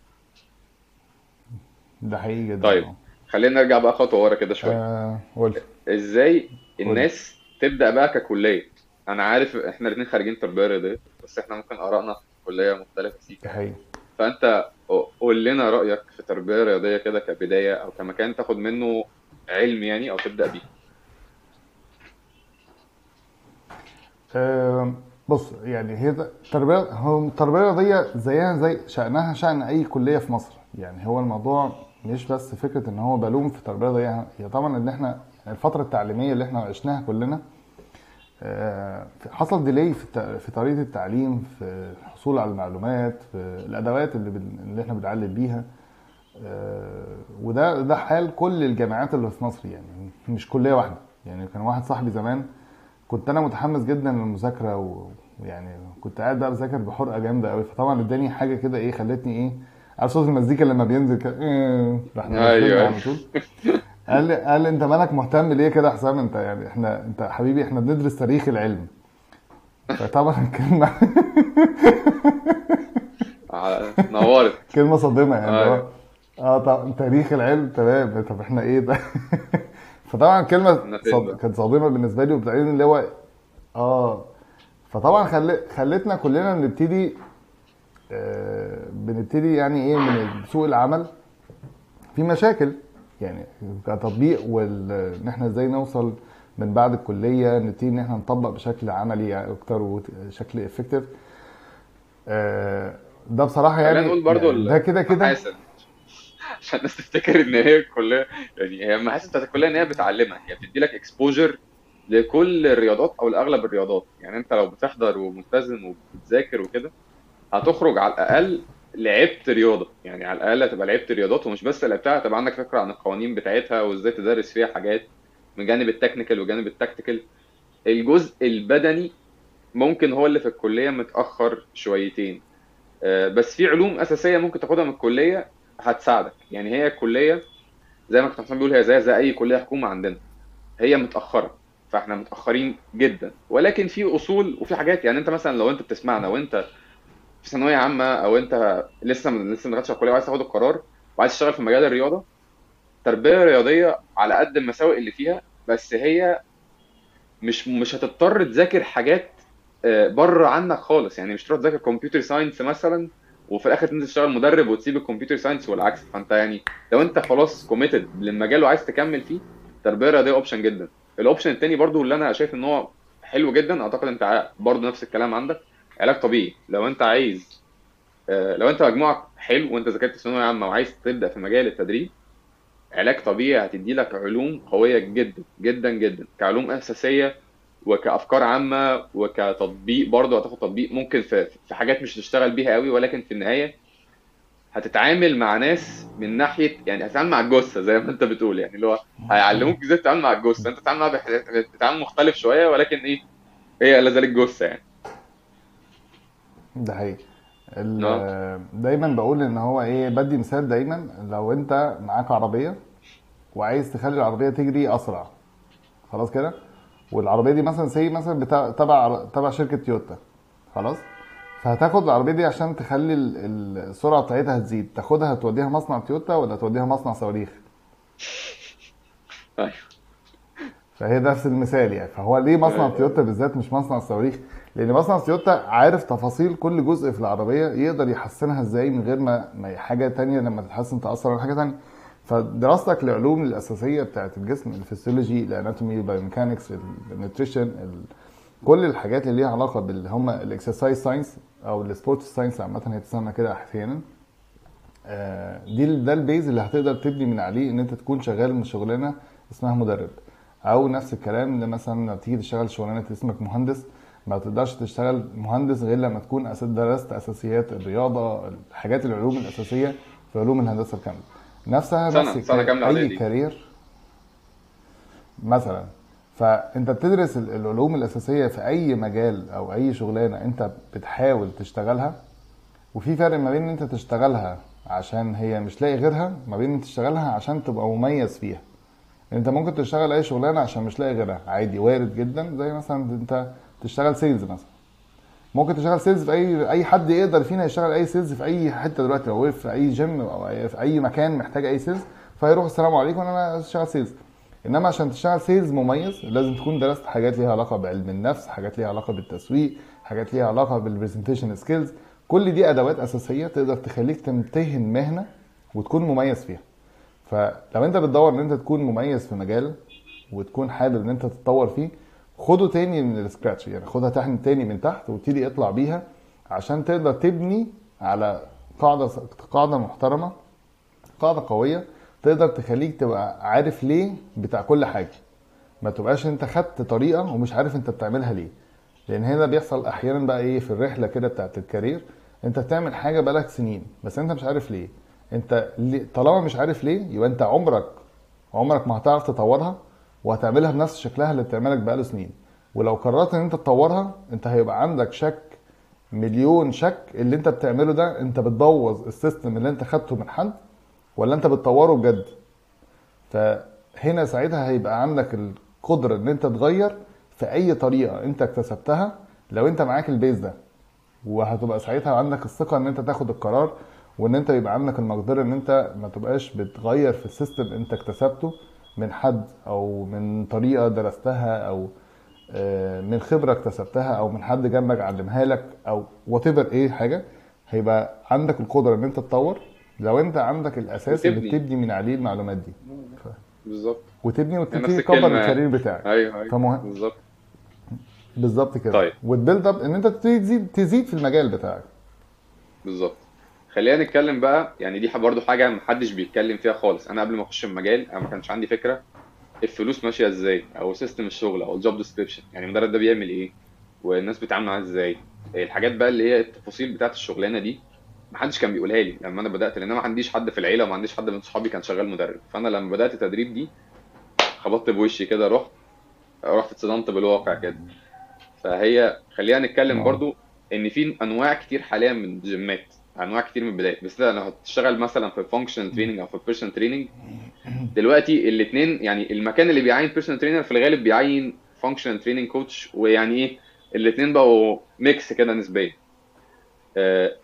ده حقيقي جدا طيب. خلينا نرجع بقى خطوة ورا كده شوية آه قول إزاي الناس تبدأ بقى ككلية أنا عارف إحنا الاثنين خارجين تربية رياضية بس إحنا ممكن آرائنا في الكليه مختلفة سيكا حقيقي فأنت قول لنا رأيك في التربيه الرياضيه كده كبداية أو كمكان تاخد منه علم يعني أو تبدأ بيه. آه، بص يعني هي التربيه هو التربيه الرياضيه زيها زي شأنها شأن أي كلية في مصر. يعني هو الموضوع مش بس فكرة إن هو بلوم في التربيه الرياضيه هي طبعا ان إحنا الفترة التعليمية اللي إحنا عشناها كلنا آه، حصل ديلي في طريقة التعليم في الحصول على المعلومات في الأدوات اللي بن- اللي إحنا بنتعلم بيها. آه، وده ده حال كل الجامعات اللي في مصر يعني مش كلية واحدة. يعني كان واحد صاحبي زمان كنت أنا متحمس جدا للمذاكرة ويعني كنت قاعد بقى بذاكر بحرقة جامدة قوي فطبعا اداني حاجة كده إيه خلتني إيه عارف صوت المزيكا لما بينزل كده؟ إيه، أيوة. منزلني على طول. قال لي قال لي أنت مالك مهتم ليه كده يا حسام؟ أنت يعني إحنا أنت حبيبي إحنا بندرس تاريخ العلم. فطبعا *laughs* الكلمة ع- نورت كلمة صادمة يعني أيوة. آه طب تاريخ العلم تمام طب إحنا إيه ده *laughs* فطبعا كلمة. بقى؟ كانت صادمة بالنسبة لي وبتعين اللي هو آه فطبعا خل... خلتنا كلنا نبتدي آه بنبتدي يعني إيه من سوق العمل في مشاكل يعني كتطبيق وان إحنا إزاي نوصل من بعد الكلية نبتدي إن إحنا نطبق بشكل عملي أكتر وشكل effective ده بصراحة يعني نقول برضو يعني ده كده كده. *laughs* عشان الناس تفتكر إن هي الكليه يعني هي المحاسن بتاعت الكلية إن هي بتعلمك هي بتدي لك exposure لكل الرياضات أو لأغلب الرياضات. يعني أنت لو بتحضر وملتزم وبتذاكر وكده هتخرج على الأقل لعبت رياضة. يعني على الأقل هتبقى لعبت رياضات ومش بس لعبتها هتبقى عندك فكرة عن القوانين بتاعتها وإزاي تدرس فيها حاجات من جانب التكنيكال وجانب التكتيكال الجزء البدني ممكن هو اللي في الكلية متأخر شويتين. آه، بس في علوم أساسية ممكن تاخدها من الكلية هتساعدك. يعني هي الكلية زي ما كابتن حسام بيقول هي زي زي أي كلية حكومة عندنا. هي متأخرة فإحنا متأخرين جدا. ولكن في أصول وفي حاجات يعني أنت مثلا لو أنت بتسمعنا وأنت في ثانوية عامة أو أنت لسه لسه ما دخلتش الكلية وعايز تاخد القرار وعايز تشتغل في مجال الرياضة تربية رياضية على قد المساوئ اللي فيها بس هي مش مش هتضطر تذاكر حاجات بره عنك خالص. يعني مش تروح تذاكر كمبيوتر ساينس مثلا وفي الآخر تنزل تشتغل مدرب وتسيب ال computer science والعكس. فأنت يعني لو أنت خلاص committed للمجال وعايز تكمل فيه تربيه رياضيه option جدا. ال option التاني برضو اللي أنا شايف إن هو حلو جدا أعتقد أنت برضو نفس الكلام عندك علاج طبيعي. لو أنت عايز آه، لو أنت مجموعك حلو وأنت ذاكرت ثانوية عامة وعايز تبدأ في مجال التدريب علاج طبيعي هتدي لك علوم قوية جدا جدا جدا كعلوم أساسية وكأفكار عامة وكتطبيق برضه هتاخد تطبيق ممكن في في حاجات مش هتشتغل بيها قوي ولكن في النهاية هتتعامل مع ناس من ناحية يعني هتتعامل مع الجثه زي ما انت بتقول يعني اللي هو هيعلموك إزاي تتعامل مع الجثة. انت تتعامل معاها بتتعامل مختلف شوية ولكن إيه هي لا زالت جثة يعني. ده حقيقي. ال- دايما بقول إن هو إيه بدي مثال دايما لو أنت معاك عربية وعايز تخلي العربية تجري أسرع خلاص كده؟ والعربية دي مثلا سي مثلا بتاع تبع تبع شركة تويوتا. خلاص؟ فهتاخد العربية دي عشان تخلي ال- ال- السرعه بتاعتها تزيد تاخدها توديها مصنع تويوتا ولا توديها مصنع صواريخ؟ أيوه. فهي نفس المثال يعني. فهو ليه مصنع تويوتا بالذات مش مصنع الصواريخ لأن مصنع تويوتا عارف تفاصيل كل جزء في العربية يقدر يحسنها إزاي من غير ما ما حاجة تانية لما تتحسن تأثر على حاجة تانية. فدراستك للعلوم الأساسية بتاعت الجسم ال physiology ال anatomy ال biomechanics ال nutrition ال- كل الحاجات اللي ليها علاقة باللي هم ال exercise science أو ال sport science عامة هي بتسمى كده أحيانا. آه، دي ده ال base اللي هتقدر تبني من عليه إن أنت تكون شغال من شغلانة اسمها مدرب. أو نفس الكلام اللي مثلا لما تيجي تشتغل شغلانة اسمك مهندس ما تقدرش تشتغل مهندس غير لما تكون درست أساسيات الرياضة الحاجات العلوم الأساسية في علوم الهندسة الكاملة. نفسها سنة- نفس سنة كاملة اي. career. مثلا فأنت بتدرس ال- العلوم الأساسية في أي مجال أو أي شغلانة أنت بتحاول تشتغلها وفي فرق ما بين إن أنت تشتغلها عشان هي مش لاقي غيرها ما بين إن تشتغلها عشان تبقى مميز فيها. أنت ممكن تشتغل أي شغلانة عشان مش لاقي غيرها عادي وارد جدا زي مثلا أنت تشتغل sales مثلا. ممكن تشتغل sales في اي أي حد يقدر فينا يشتغل أي sales في أي حتة دلوقتي لو في أي جيم أو في أي مكان محتاج أي sales فيروح السلام عليكم أنا أشتغل sales إنما عشان تشتغل sales مميز لازم تكون درست حاجات ليها علاقة بعلم النفس حاجات ليها علاقة بالتسويق حاجات ليها علاقة بال presentation skills كل دي أدوات أساسية تقدر تخليك تمتهن مهنة وتكون مميز فيها. فلو أنت بتدور إن أنت تكون مميز في مجال وتكون حابب إن أنت تتطور فيه خده تاني من ال scratch يعني خدها تحت تاني من تحت وابتدي اطلع بيها عشان تقدر تبني على قاعدة قاعدة محترمة قاعدة قوية تقدر تخليك تبقى عارف ليه بتاع كل حاجة. ما تبقاش انت خدت طريقة ومش عارف انت بتعملها ليه. لأن هنا بيحصل أحيانا بقى إيه في الرحلة كده بتاعت الكارير انت بتعمل حاجة بقالك سنين بس انت مش عارف ليه. انت طالما مش عارف ليه يبقى انت عمرك عمرك ما هتعرف تطورها. وهتعملها بنفس شكلها اللي بتعملك بقاله سنين. ولو قررت إن أنت تطورها أنت هيبقى عندك شك مليون شك اللي أنت بتعمله ده أنت بتبوظ ال system اللي أنت خدته من حد ولا أنت بتطوره بجد. فهنا ساعتها هيبقى عندك القدرة إن أنت تغير في أي طريقة أنت اكتسبتها لو أنت معاك ال base ده. وهتبقى ساعتها عندك الثقة إن أنت تاخد القرار وإن أنت يبقى عندك المقدرة إن أنت ما تبقاش بتغير في ال system أنت اكتسبته. من حد أو من طريقة درستها أو آه، من خبرة اكتسبتها أو من حد جنبك علمها لك أو وات إيه حاجة هيبقى عندك القدرة إن أنت تطور. لو أنت عندك الأساس اللي. بتبني من عليه المعلومات دي. بالظبط. وتبني نفس وتبتدي تكبر. ال career بتاعك. أيوه أيوه. فمهم بالظبط. بالظبط كده. طيب. وت build up إن أنت تبتدي تزيد تزيد في المجال بتاعك. بالظبط. خلينا نتكلم بقى يعني دي برضو حاجة محدش بيتكلم فيها خالص. أنا قبل ما أخش المجال أنا ما كانش عندي فكرة الفلوس ماشية إزاي أو system الشغل أو ال job description يعني المدرب ده بيعمل إيه؟ والناس بتتعامل معاه إزاي؟ الحاجات بقى اللي هي التفاصيل بتاعت الشغلانة دي محدش كان بيقولها لي لما أنا بدأت لأن أنا ما عنديش حد في العيلة وما عنديش حد من صحابي كان شغال مدرب. فأنا لما بدأت التدريب دي خبطت بوشي كده رحت رحت اتصدمت بالواقع كده. فهي خلينا نتكلم آه. برضو إن في أنواع كتير حاليا من الجيمات. انواع كتير من البدايات. بس لو هتشتغل مثلا في ال functional training أو في ال personal training دلوقتي الاثنين يعني المكان اللي بيعين personal trainer في الغالب بيعين functional training coach ويعني إيه الاثنين بقوا mix كده نسبيا. آه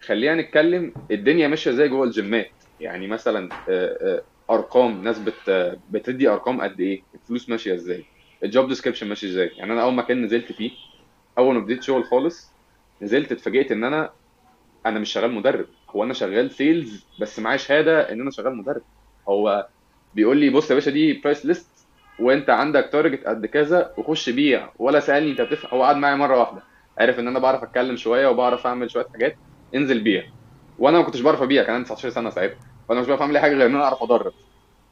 خلينا نتكلم الدنيا ماشية إزاي جوه الجيمات؟ يعني مثلا آه آه أرقام ناس بت بتدي أرقام قد إيه؟ الفلوس ماشية إزاي؟ ال job description ماشي إزاي؟ يعني أنا أول مكان نزلت فيه أول ما بديت شغل خالص نزلت اتفاجئت إن أنا أنا مش شغال مدرب. هو أنا شغال sales بس معايا شهادة إن أنا شغال مدرب. هو بيقول لي بص يا باشا دي price list وأنت عندك target قد كذا وخش بيع. ولا سألني أنت بتفهم. هو قعد معايا مرة واحدة. عارف إن أنا بعرف أتكلم شوية وبعرف أعمل شوية حاجات. انزل بيع. وأنا ما كنتش بعرف أبيع. كان عندي 19 سنة ساعتها. فأنا مش بعرف أعمل أي حاجة غير إن أنا أعرف أدرب.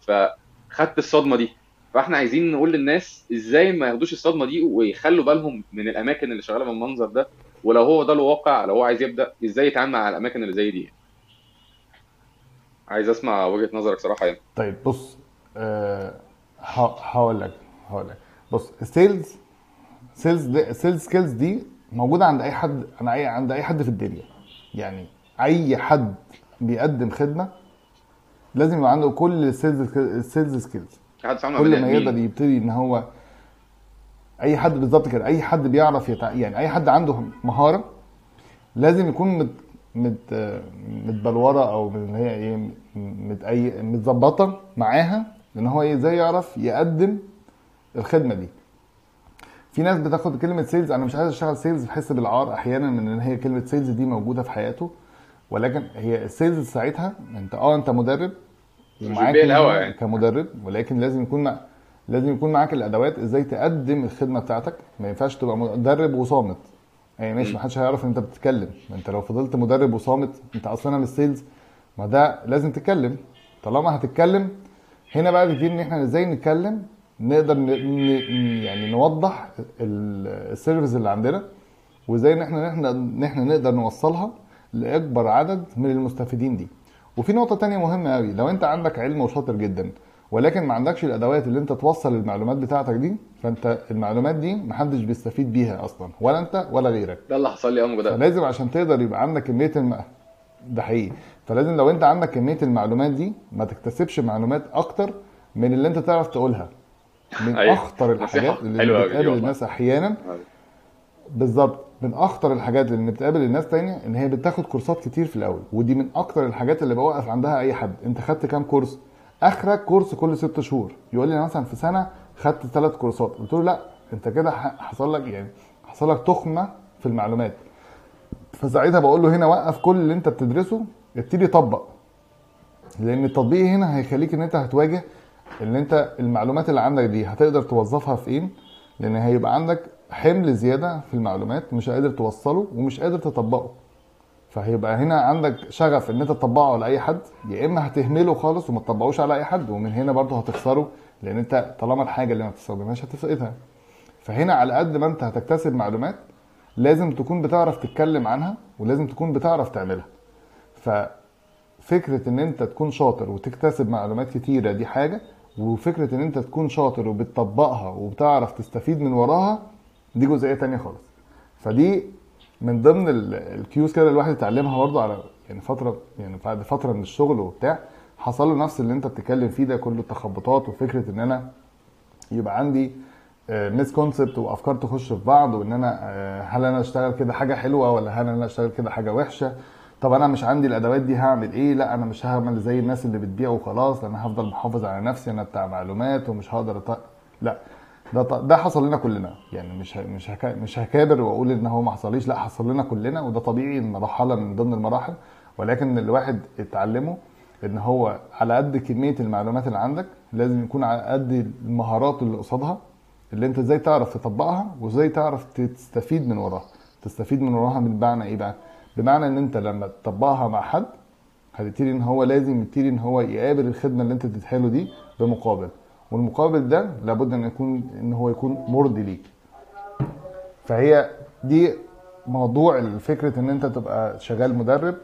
فخدت الصدمة دي. فإحنا عايزين نقول للناس إزاي ما ياخدوش الصدمة دي ويخلوا بالهم من الأماكن اللي شغالة بالمنظر ده. ولو هو ده الواقع لو هو عايز يبدأ إزاي يتعامل مع الأماكن اللي زي دي؟ عايز أسمع وجهة نظرك صراحة يعني. طيب بص أه ه- هقول لك هقول لك. بص ال sales sales sales skills دي موجودة عند أي حد عند أي عند أي حد في الدنيا. يعني أي حد بيقدم خدمة لازم يبقى عنده كل ال sales ال sales skills كل ما. يقدر يبتدي إن هو أي حد بالظبط كده أي حد بيعرف يتع... يعني أي حد عنده مهارة لازم يكون مت... مت... متبلورة أو اللي هي إيه مت... أي... متظبطة معاها إن هو إيه إزاي يعرف يقدم الخدمة دي في ناس بتاخد كلمة sales أنا مش عايز أشتغل sales بحس بالعار أحيانا من إن هي كلمة sales دي موجودة في حياته ولكن هي ال sales ساعتها أنت آه أنت مدرب ومعاك الهوا يعني. كمدرب ولكن لازم يكون مع... لازم يكون معاك الأدوات إزاي تقدم الخدمة بتاعتك. ما ينفعش تبقى مدرب وصامت. يعني ماشي. ما حدش هيعرف إن أنت بتتكلم. أنت لو فضلت مدرب وصامت أنت أصلا مش sales ما ده لازم تتكلم. طالما هتتكلم هنا بقى بيجي إن إحنا إزاي نتكلم نقدر ن... ن... يعني نوضح ال- ال service اللي عندنا وإزاي إن إحنا إحنا إن إحنا نقدر نوصلها لأكبر عدد من المستفيدين دي. وفي نقطة تانية مهمة قوي لو أنت عندك علم وشاطر جدا ولكن ما عندكش الأدوات اللي أنت توصل المعلومات بتاعتك دي فأنت المعلومات دي محدش بيستفيد بيها أصلا ولا أنت ولا غيرك. ده اللي حصل لي أول ما بدأت. فلازم عشان تقدر يبقى عندك كمية الم... ده حقيقي. فلازم لو أنت عندك كمية المعلومات دي ما تكتسبش معلومات أكتر من اللي أنت تعرف تقولها. من أيوة. أخطر الحاجات اللي بتقابل. الناس أحيانا. بالظبط. من أخطر الحاجات اللي بتقابل الناس تانية إن هي بتاخد كورسات كتير في الأول ودي من أكتر الحاجات اللي بوقف عندها أي حد. أنت خدت كام كورس؟ آخرك كورس كل ست شهور. يقول لي أنا مثلا في سنة خدت ثلاث كورسات. قلت له لا أنت كده حصل لك يعني حصل لك تخمة في المعلومات. فساعتها بقول له هنا وقف كل اللي أنت بتدرسه ابتدي طبق. لأن التطبيق هنا هيخليك إن أنت هتواجه ان أنت المعلومات اللي عندك دي. هتقدر توظفها في إيه لأن هيبقى عندك حمل زيادة في المعلومات مش قادر توصله ومش قادر تطبقه. فهيبقى هنا عندك شغف إن أنت تطبقه على اي حد يا إما هتهمله خالص وما تطبقوش على أي حد ومن هنا برضه هتخسره لأن أنت طالما الحاجة اللي ما بتستخدمهاش هتفقدها فهنا على قد ما أنت هتكتسب معلومات لازم تكون بتعرف تتكلم عنها ولازم تكون بتعرف تعملها. ففكرة إن أنت تكون شاطر وتكتسب معلومات كتيرة دي حاجة وفكرة إن أنت تكون شاطر وبتطبقها وبتعرف تستفيد من وراها دي جزئية تانية خالص. فدي من ضمن ال- ال cues كده الواحد يتعلمها برضه على يعني فترة يعني بعد فترة من الشغل وبتاع حصل له نفس اللي انت بتتكلم فيه ده كله التخبطات وفكرة إن أنا يبقى عندي misconcept وأفكار تخش في بعض وإن أنا آه، هل أنا أشتغل كده حاجة حلوة ولا هل أنا أشتغل كده حاجة وحشة؟ طب أنا مش عندي الأدوات دي هعمل إيه؟ لأ أنا مش هعمل زي الناس اللي بتبيع وخلاص أنا هفضل محافظ على نفسي أنا بتاع معلومات ومش هقدر أط... لأ. ده ده حصل لنا كلنا يعني مش. مش. مش هكابر وأقول إن هو ما حصليش لا حصل لنا كلنا وده طبيعي مرحلة من ضمن المراحل ولكن الواحد اتعلمه إن هو على قد كمية المعلومات اللي عندك لازم يكون على قد المهارات اللي قصادها اللي أنت إزاي تعرف تطبقها وإزاي تعرف تستفيد من وراها تستفيد من وراها بمعنى إيه بقى بمعنى إن أنت لما تطبقها مع حد هتبتدي إن هو لازم يبتدي إن هو يقابل الخدمة اللي أنت له دي بمقابل والمقابل ده لابد أن يكون أن هو يكون مرضي ليك. فهي دي موضوع فكره إن أنت تبقى شغال مدرب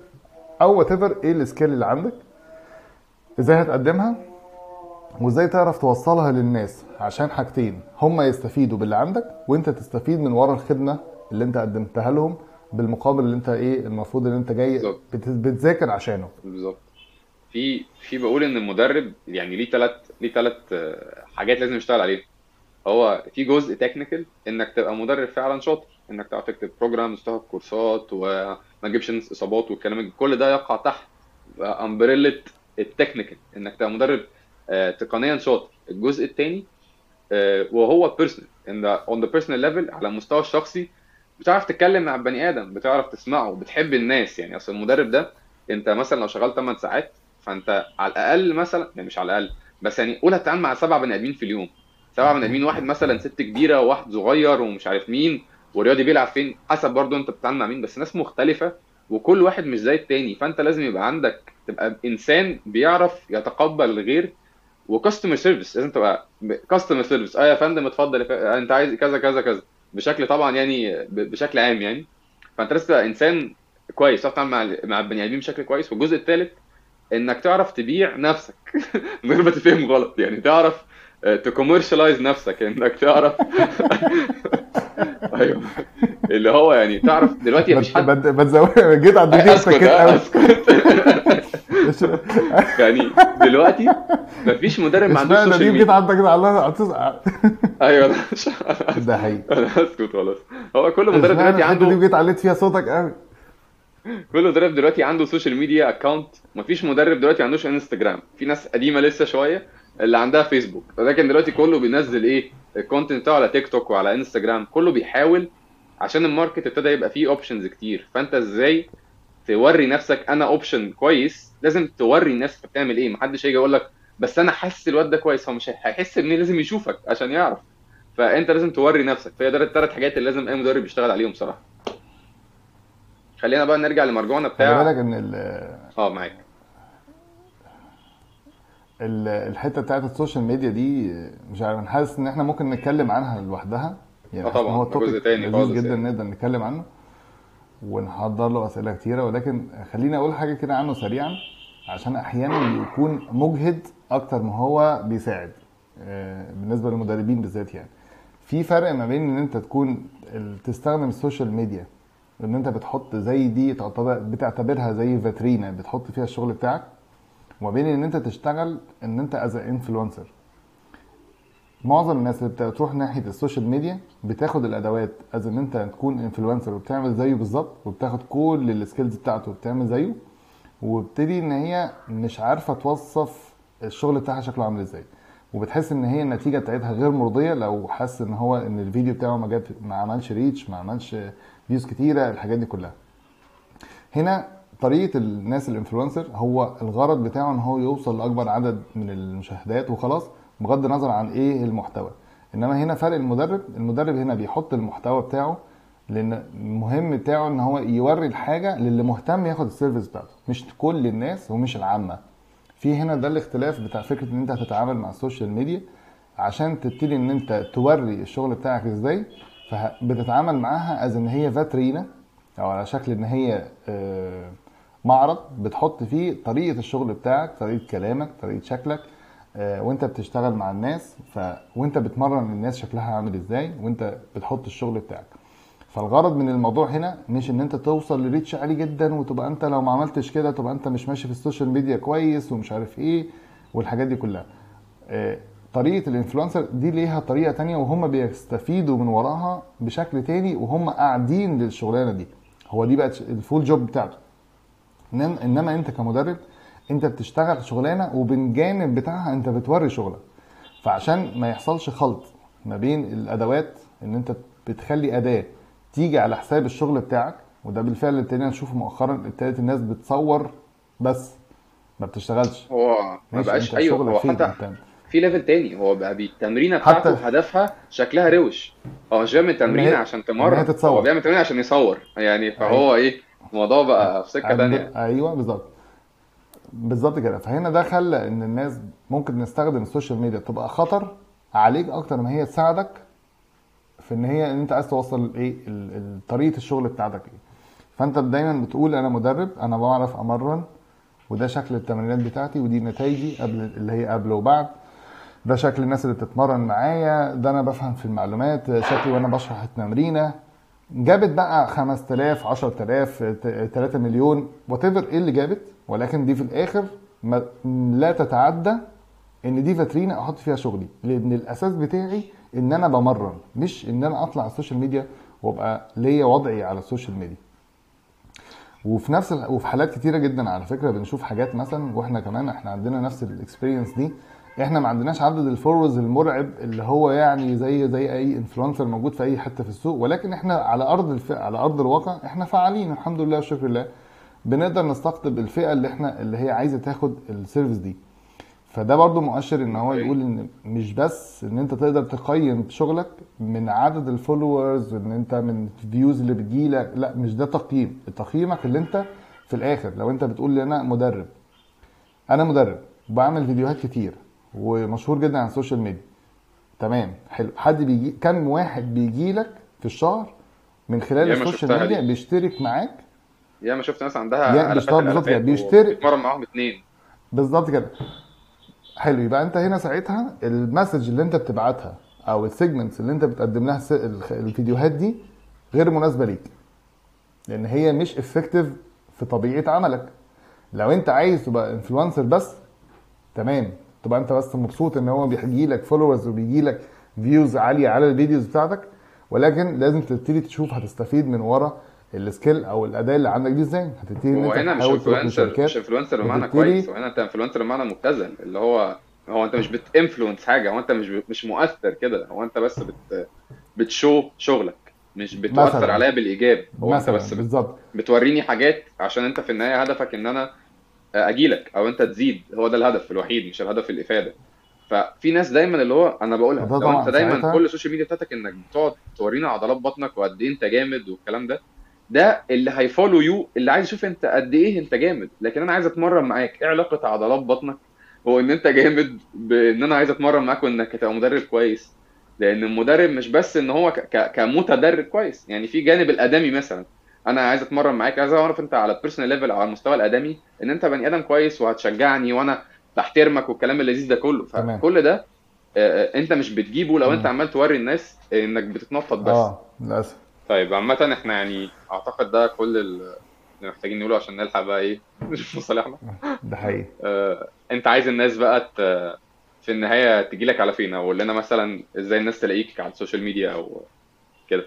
أو whatever ال skill اللي عندك. إزاي هتقدمها؟ وإزاي تعرف توصلها للناس عشان حاجتين. هم يستفيدوا باللي عندك وأنت تستفيد من ورا الخدمة اللي أنت قدمتها لهم بالمقابل اللي أنت إيه المفروض إن أنت جاي بتذاكر عشانه. بالظبط. في في بقول إن المدرب يعني ليه ثلاث ليه ثلاث حاجات لازم يشتغل عليها. هو في جزء technical إنك تبقى مدرب فعلا شاطر إنك تعرف تكتب programs تاخد course ات وما تجيبش إصابات والكلام. كل ده يقع تحت umbrella ال technical إنك تبقى مدرب آه، تقنيا شاطر. الجزء الثاني وهو personal إن on the personal level على المستوى الشخصي. بتعرف تتكلم مع البني آدم بتعرف تسمعه بتحب الناس. يعني أصل المدرب ده أنت مثلا لو شغال 8 ساعات فانت على الأقل مثلا يعني مش على الأقل بس يعني قول هتتعامل مع سبع بني آدمين في اليوم. سبع بني آدمين واحد مثلا ست كبيرة وواحد صغير ومش عارف مين ورياضي بيلعب فين حسب برضو انت بتتعامل مع مين بس ناس مختلفة وكل واحد مش زي التاني. فانت لازم يبقى عندك تبقى إنسان بيعرف يتقبل الغير وكاستمر سيرفيس لازم تبقى customer service آه يا فندم اتفضل فندم. انت عايز كذا كذا كذا. بشكل طبعا يعني بشكل عام يعني. فانت لازم تبقى إنسان كويس تعرف تتعامل مع مع البني آدمين بشكل كويس. والجزء الثالث إنك تعرف تبيع نفسك. *laughs* من غير ما تفهم غلط. يعني تعرف ت commercialize نفسك. إنك تعرف. *laughs* أيوه. اللي هو يعني تعرف. دلوقتي مفيش حد. جيت على الدقيقه أسكت سكت آه، أسكت. *laughs* يعني دلوقتي مفيش مدرب ما عندوش social دي جيت ميديا عندك كده على أيوه مش- ده حقيقي. أنا أسكت خلاص. هو كل مدرب دلوقتي دي عنده جيت عليت فيها صوتك قوي كل مدرب دلوقتي عنده social media account مفيش مدرب دلوقتي ما عندوش انستجرام في ناس قديمة لسه شوية اللي عندها فيسبوك لكن دلوقتي كله بينزل إيه ال content بتاعه على تيك توك وعلى انستجرام كله بيحاول عشان ال market ابتدى يبقى فيه options كتير. فأنت إزاي توري نفسك أنا option كويس؟ لازم توري الناس بتعمل إيه. محدش هيجي يقول لك بس أنا حاسس الواد ده كويس. هو مش هي- هيحس منين لازم يشوفك عشان يعرف. فأنت لازم توري نفسك. فهي ده الثلاث حاجات اللي لازم أي مدرب يشتغل عليهم صراحة. خلينا بقى نرجع لمرجوعنا خلي بتاع بالك إن ال- آه معاك. ال- الحتة بتاعت ال social media دي مش عارف أنا حاسس إن إحنا ممكن نتكلم عنها لوحدها. يعني إن طبعاً، هو جزء تاني خالص جدا يعني. نقدر نتكلم عنه ونحضر له أسئلة كتيرة. ولكن خليني أقول حاجة كده عنه سريعا عشان أحيانا بيكون مجهد أكتر ما هو بيساعد آه، بالنسبة للمدربين بالذات يعني. في فرق ما بين إن أنت تكون تستخدم ال social media إن أنت بتحط زي دي تعتبر بتعتبرها زي فاترينا بتحط فيها الشغل بتاعك وما بين إن أنت تشتغل إن أنت as influencer معظم الناس اللي بتروح ناحية ال social media بتاخد الأدوات as إن أنت تكون influencer وبتعمل زيه بالظبط وبتاخد كل ال skills بتاعته وبتعمل زيه وبتدي إن هي مش عارفة توصف الشغل بتاعها شكله عامل إزاي. وبتحس إن هي النتيجة بتاعتها غير مرضية لو حس إن هو إن الفيديو بتاعه ما جاب ما عملش reach ما عملش views كتيرة الحاجات دي كلها. هنا طريقة الناس ال influencer هو الغرض بتاعه إن هو يوصل لأكبر عدد من المشاهدات وخلاص بغض النظر عن إيه المحتوى. إنما هنا فرق المدرب المدرب هنا بيحط المحتوى بتاعه لأن المهم بتاعه إن هو يوري الحاجة للي مهتم ياخد ال service بتاعته. مش كل الناس ومش العامة. في هنا ده الاختلاف بتاع فكرة إن أنت هتتعامل مع ال social media عشان تبتدي إن أنت توري الشغل بتاعك إزاي. فبتتعامل معاها as إن هي فاترينا أو على شكل إن هي آه، معرض بتحط فيه طريقة الشغل بتاعك طريقة كلامك طريقة شكلك آه، وأنت بتشتغل مع الناس ف... وأنت بتمرن الناس شكلها عامل إزاي وأنت بتحط الشغل بتاعك. فالغرض من الموضوع هنا مش إن أنت توصل ل reach عالي جدا وتبقى أنت لو ما عملتش كده تبقى أنت مش ماشي في ال social media كويس ومش عارف إيه والحاجات دي كلها. آه، طريقة ال influencer دي ليها طريقة تانية وهم بيستفيدوا من وراها بشكل تاني وهم قاعدين للشغلانة دي. هو دي بقت ال full job بتاعته. انما أنت كمدرب أنت بتشتغل شغلانة وبالجانب بتاعها أنت بتوري شغلك. فعشان ما يحصلش خلط ما بين الأدوات إن أنت بتخلي أداة تيجي على حساب الشغل بتاعك وده بالفعل ابتدينا نشوفه مؤخرا ابتدت الناس بتصور بس ما بتشتغلش. هو ما بقاش أيوه هو حتى في ليفل تاني. هو بقى التمرينة حتى بتاعته هدفها شكلها روش. هو مش بيعمل تمرينه عشان تمرن. هو بيعمل تمرينه عشان يصور. يعني أيوه. فهو إيه الموضوع بقى في سكة تانية. أيوه بالظبط. بالظبط كده. فهنا ده خلى إن الناس ممكن نستخدم ال social media تبقى خطر عليك أكتر ما هي تساعدك في إن هي إن أنت عايز توصل إيه طريقة الشغل بتاعتك إيه. فأنت دايما بتقول أنا مدرب أنا بعرف أمرن وده شكل التمرينات بتاعتي ودي نتائجي قبل اللي هي قبل وبعد. ده شكل الناس اللي بتتمرن معايا ده أنا بفهم في المعلومات شكلي وأنا بشرح التمرينة. جابت بقى 5000 10000 3 مليون what إيه اللي جابت؟ ولكن دي في الآخر ما لا تتعدى إن دي فاترينا أحط فيها شغلي. لأن الأساس بتاعي إن أنا بمرن مش إن أنا أطلع على ال social media وأبقى ليا وضعي على ال social media. وفي نفس. وفي حالات كتيرة جدا على فكرة بنشوف حاجات مثلا وإحنا كمان إحنا عندنا نفس ال experience دي إحنا ما عندناش عدد ال followers المرعب اللي هو يعني زي زي أي influencer موجود في أي حتة في السوق. ولكن إحنا على أرض الف... على أرض الواقع إحنا فعالين الحمد لله والشكر لله. بنقدر نستقطب الفئة اللي إحنا اللي هي عايزة تاخد ال service دي. فده برضو مؤشر إن هو يقول إن مش بس إن أنت تقدر تقيم شغلك من عدد ال followers إن أنت من ال views اللي بتجيلك لا مش ده تقييم. تقييمك اللي أنت في الآخر لو أنت بتقول لي أنا مدرب. أنا مدرب بعمل فيديوهات كتير. ومشهور جدا على ال social media. تمام حلو. حد بيجي كم واحد بيجي لك في الشهر من خلال ال social media دي. بيشترك معاك؟ ياما شفت ناس يا عندها آلافات بيشتغل بالظبط كده بيشترك. وبيتمرن معاهم اتنين. بالظبط كده. حلو يبقى انت هنا ساعتها ال message اللي انت بتبعتها أو ال segments اللي انت بتقدم لها الفيديوهات دي غير مناسبة ليك. لأن هي مش effective في طبيعة عملك. لو انت عايز تبقى influencer بس تمام. تبقى انت بس مبسوط ان هو بيجي لك followers وبيجي لك views عالية على ال videos بتاعتك ولكن لازم تبتدي تشوف هتستفيد من ورا ال skill أو الأداة اللي عندك دي إزاي. هتبتدي إن هو أنت هنا مش influencer مش influencer بمعنى كويس هو هنا انت influencer بمعنى مبتذل اللي هو هو انت مش بت influence حاجة هو انت مش مش مؤثر كده هو انت بس بت بت show شغلك مش بتؤثر عليا بالإيجاب هو انت بس بت بالظبط. بتوريني حاجات عشان انت في النهاية هدفك إن أنا أجيلك أو أنت تزيد. هو ده الهدف الوحيد مش الهدف الإفادة. ففي ناس دايما اللي هو أنا بقولها لو أنت دايما ساعتها. كل ال social media بتاعتك إنك بتقعد تورينا عضلات بطنك وقد إيه أنت جامد والكلام ده ده اللي هي follow you اللي عايز يشوف أنت قد إيه أنت جامد. لكن أنا عايز أتمرن معاك. إيه علاقة عضلات بطنك؟ هو إن أنت جامد بإن أنا عايز أتمرن معاك وإنك تبقى مدرب كويس. لأن المدرب مش بس إن هو ك- ك- كمتدرب كويس. يعني في جانب الأدمي مثلا. أنا عايز أتمرن معاك عايز أعرف أنت على ال personal level أو على المستوى الأدمي إن أنت بني آدم كويس وهتشجعني وأنا بحترمك والكلام اللذيذ ده كله. فكل ده آه، آه، أنت مش بتجيبه لو أنت. عمال توري الناس إنك بتتنطط بس. آه للأسف. طيب عامة إحنا يعني أعتقد ده كل ال- اللي محتاجين نقوله عشان نلحق بقى إيه؟ *laughs* نشوف مصالحنا. ده حقيقي. آه، أنت عايز الناس بقى في النهاية تجي لك على فين؟ أو لنا مثلا إزاي الناس تلاقيك على ال social media أو كده.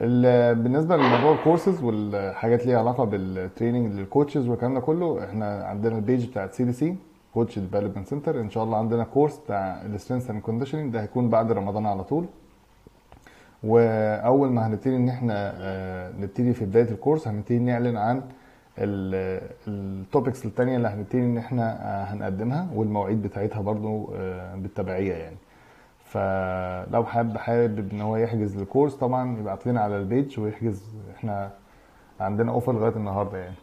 بالنسبة لموضوع الكورسز والحاجات ليها علاقة بال training لل coaches والكلام ده كله إحنا عندنا ال page بتاعت CDC Coach Development Center إن شاء الله عندنا course بتاع ال strength and conditioning ده هيكون بعد رمضان على طول. وأول ما هنبتدي إن إحنا آه، نبتدي في بداية ال course هنبتدي نعلن عن ال topics التانية اللي هنبتدي إن إحنا آه، هنقدمها والمواعيد بتاعتها برضو آه، بالتبعية يعني. فلو حابب حابب إن هو يحجز ال course طبعا يبعت لنا على ال page ويحجز. إحنا عندنا offer لغاية النهارده يعني.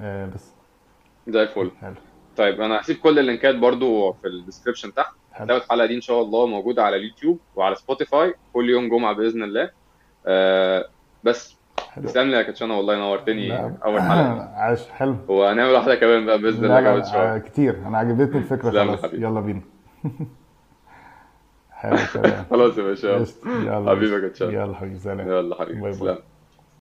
آه بس. زي الفل. حلو. طيب أنا هسيب كل اللينكات برضو في ال description تحت. حلو. الحلقة دي إن شاء الله موجودة على اليوتيوب وعلى سبوتيفاي كل يوم جمعة بإذن الله. آه، بس تسلم لي يا كوتشنا والله نورتني أول حلقة. *laughs* عاش حلو. وهنعمل واحدة كمان بقى بإذن الله كمان شوية. آه، كتير. أنا عجبتني الفكرة خلاص. يلا بينا. حلو تمام خلاص يا باشا. ماشي يا كوتشنا يلا حبيبي سلام. يلا حبيبي تسلم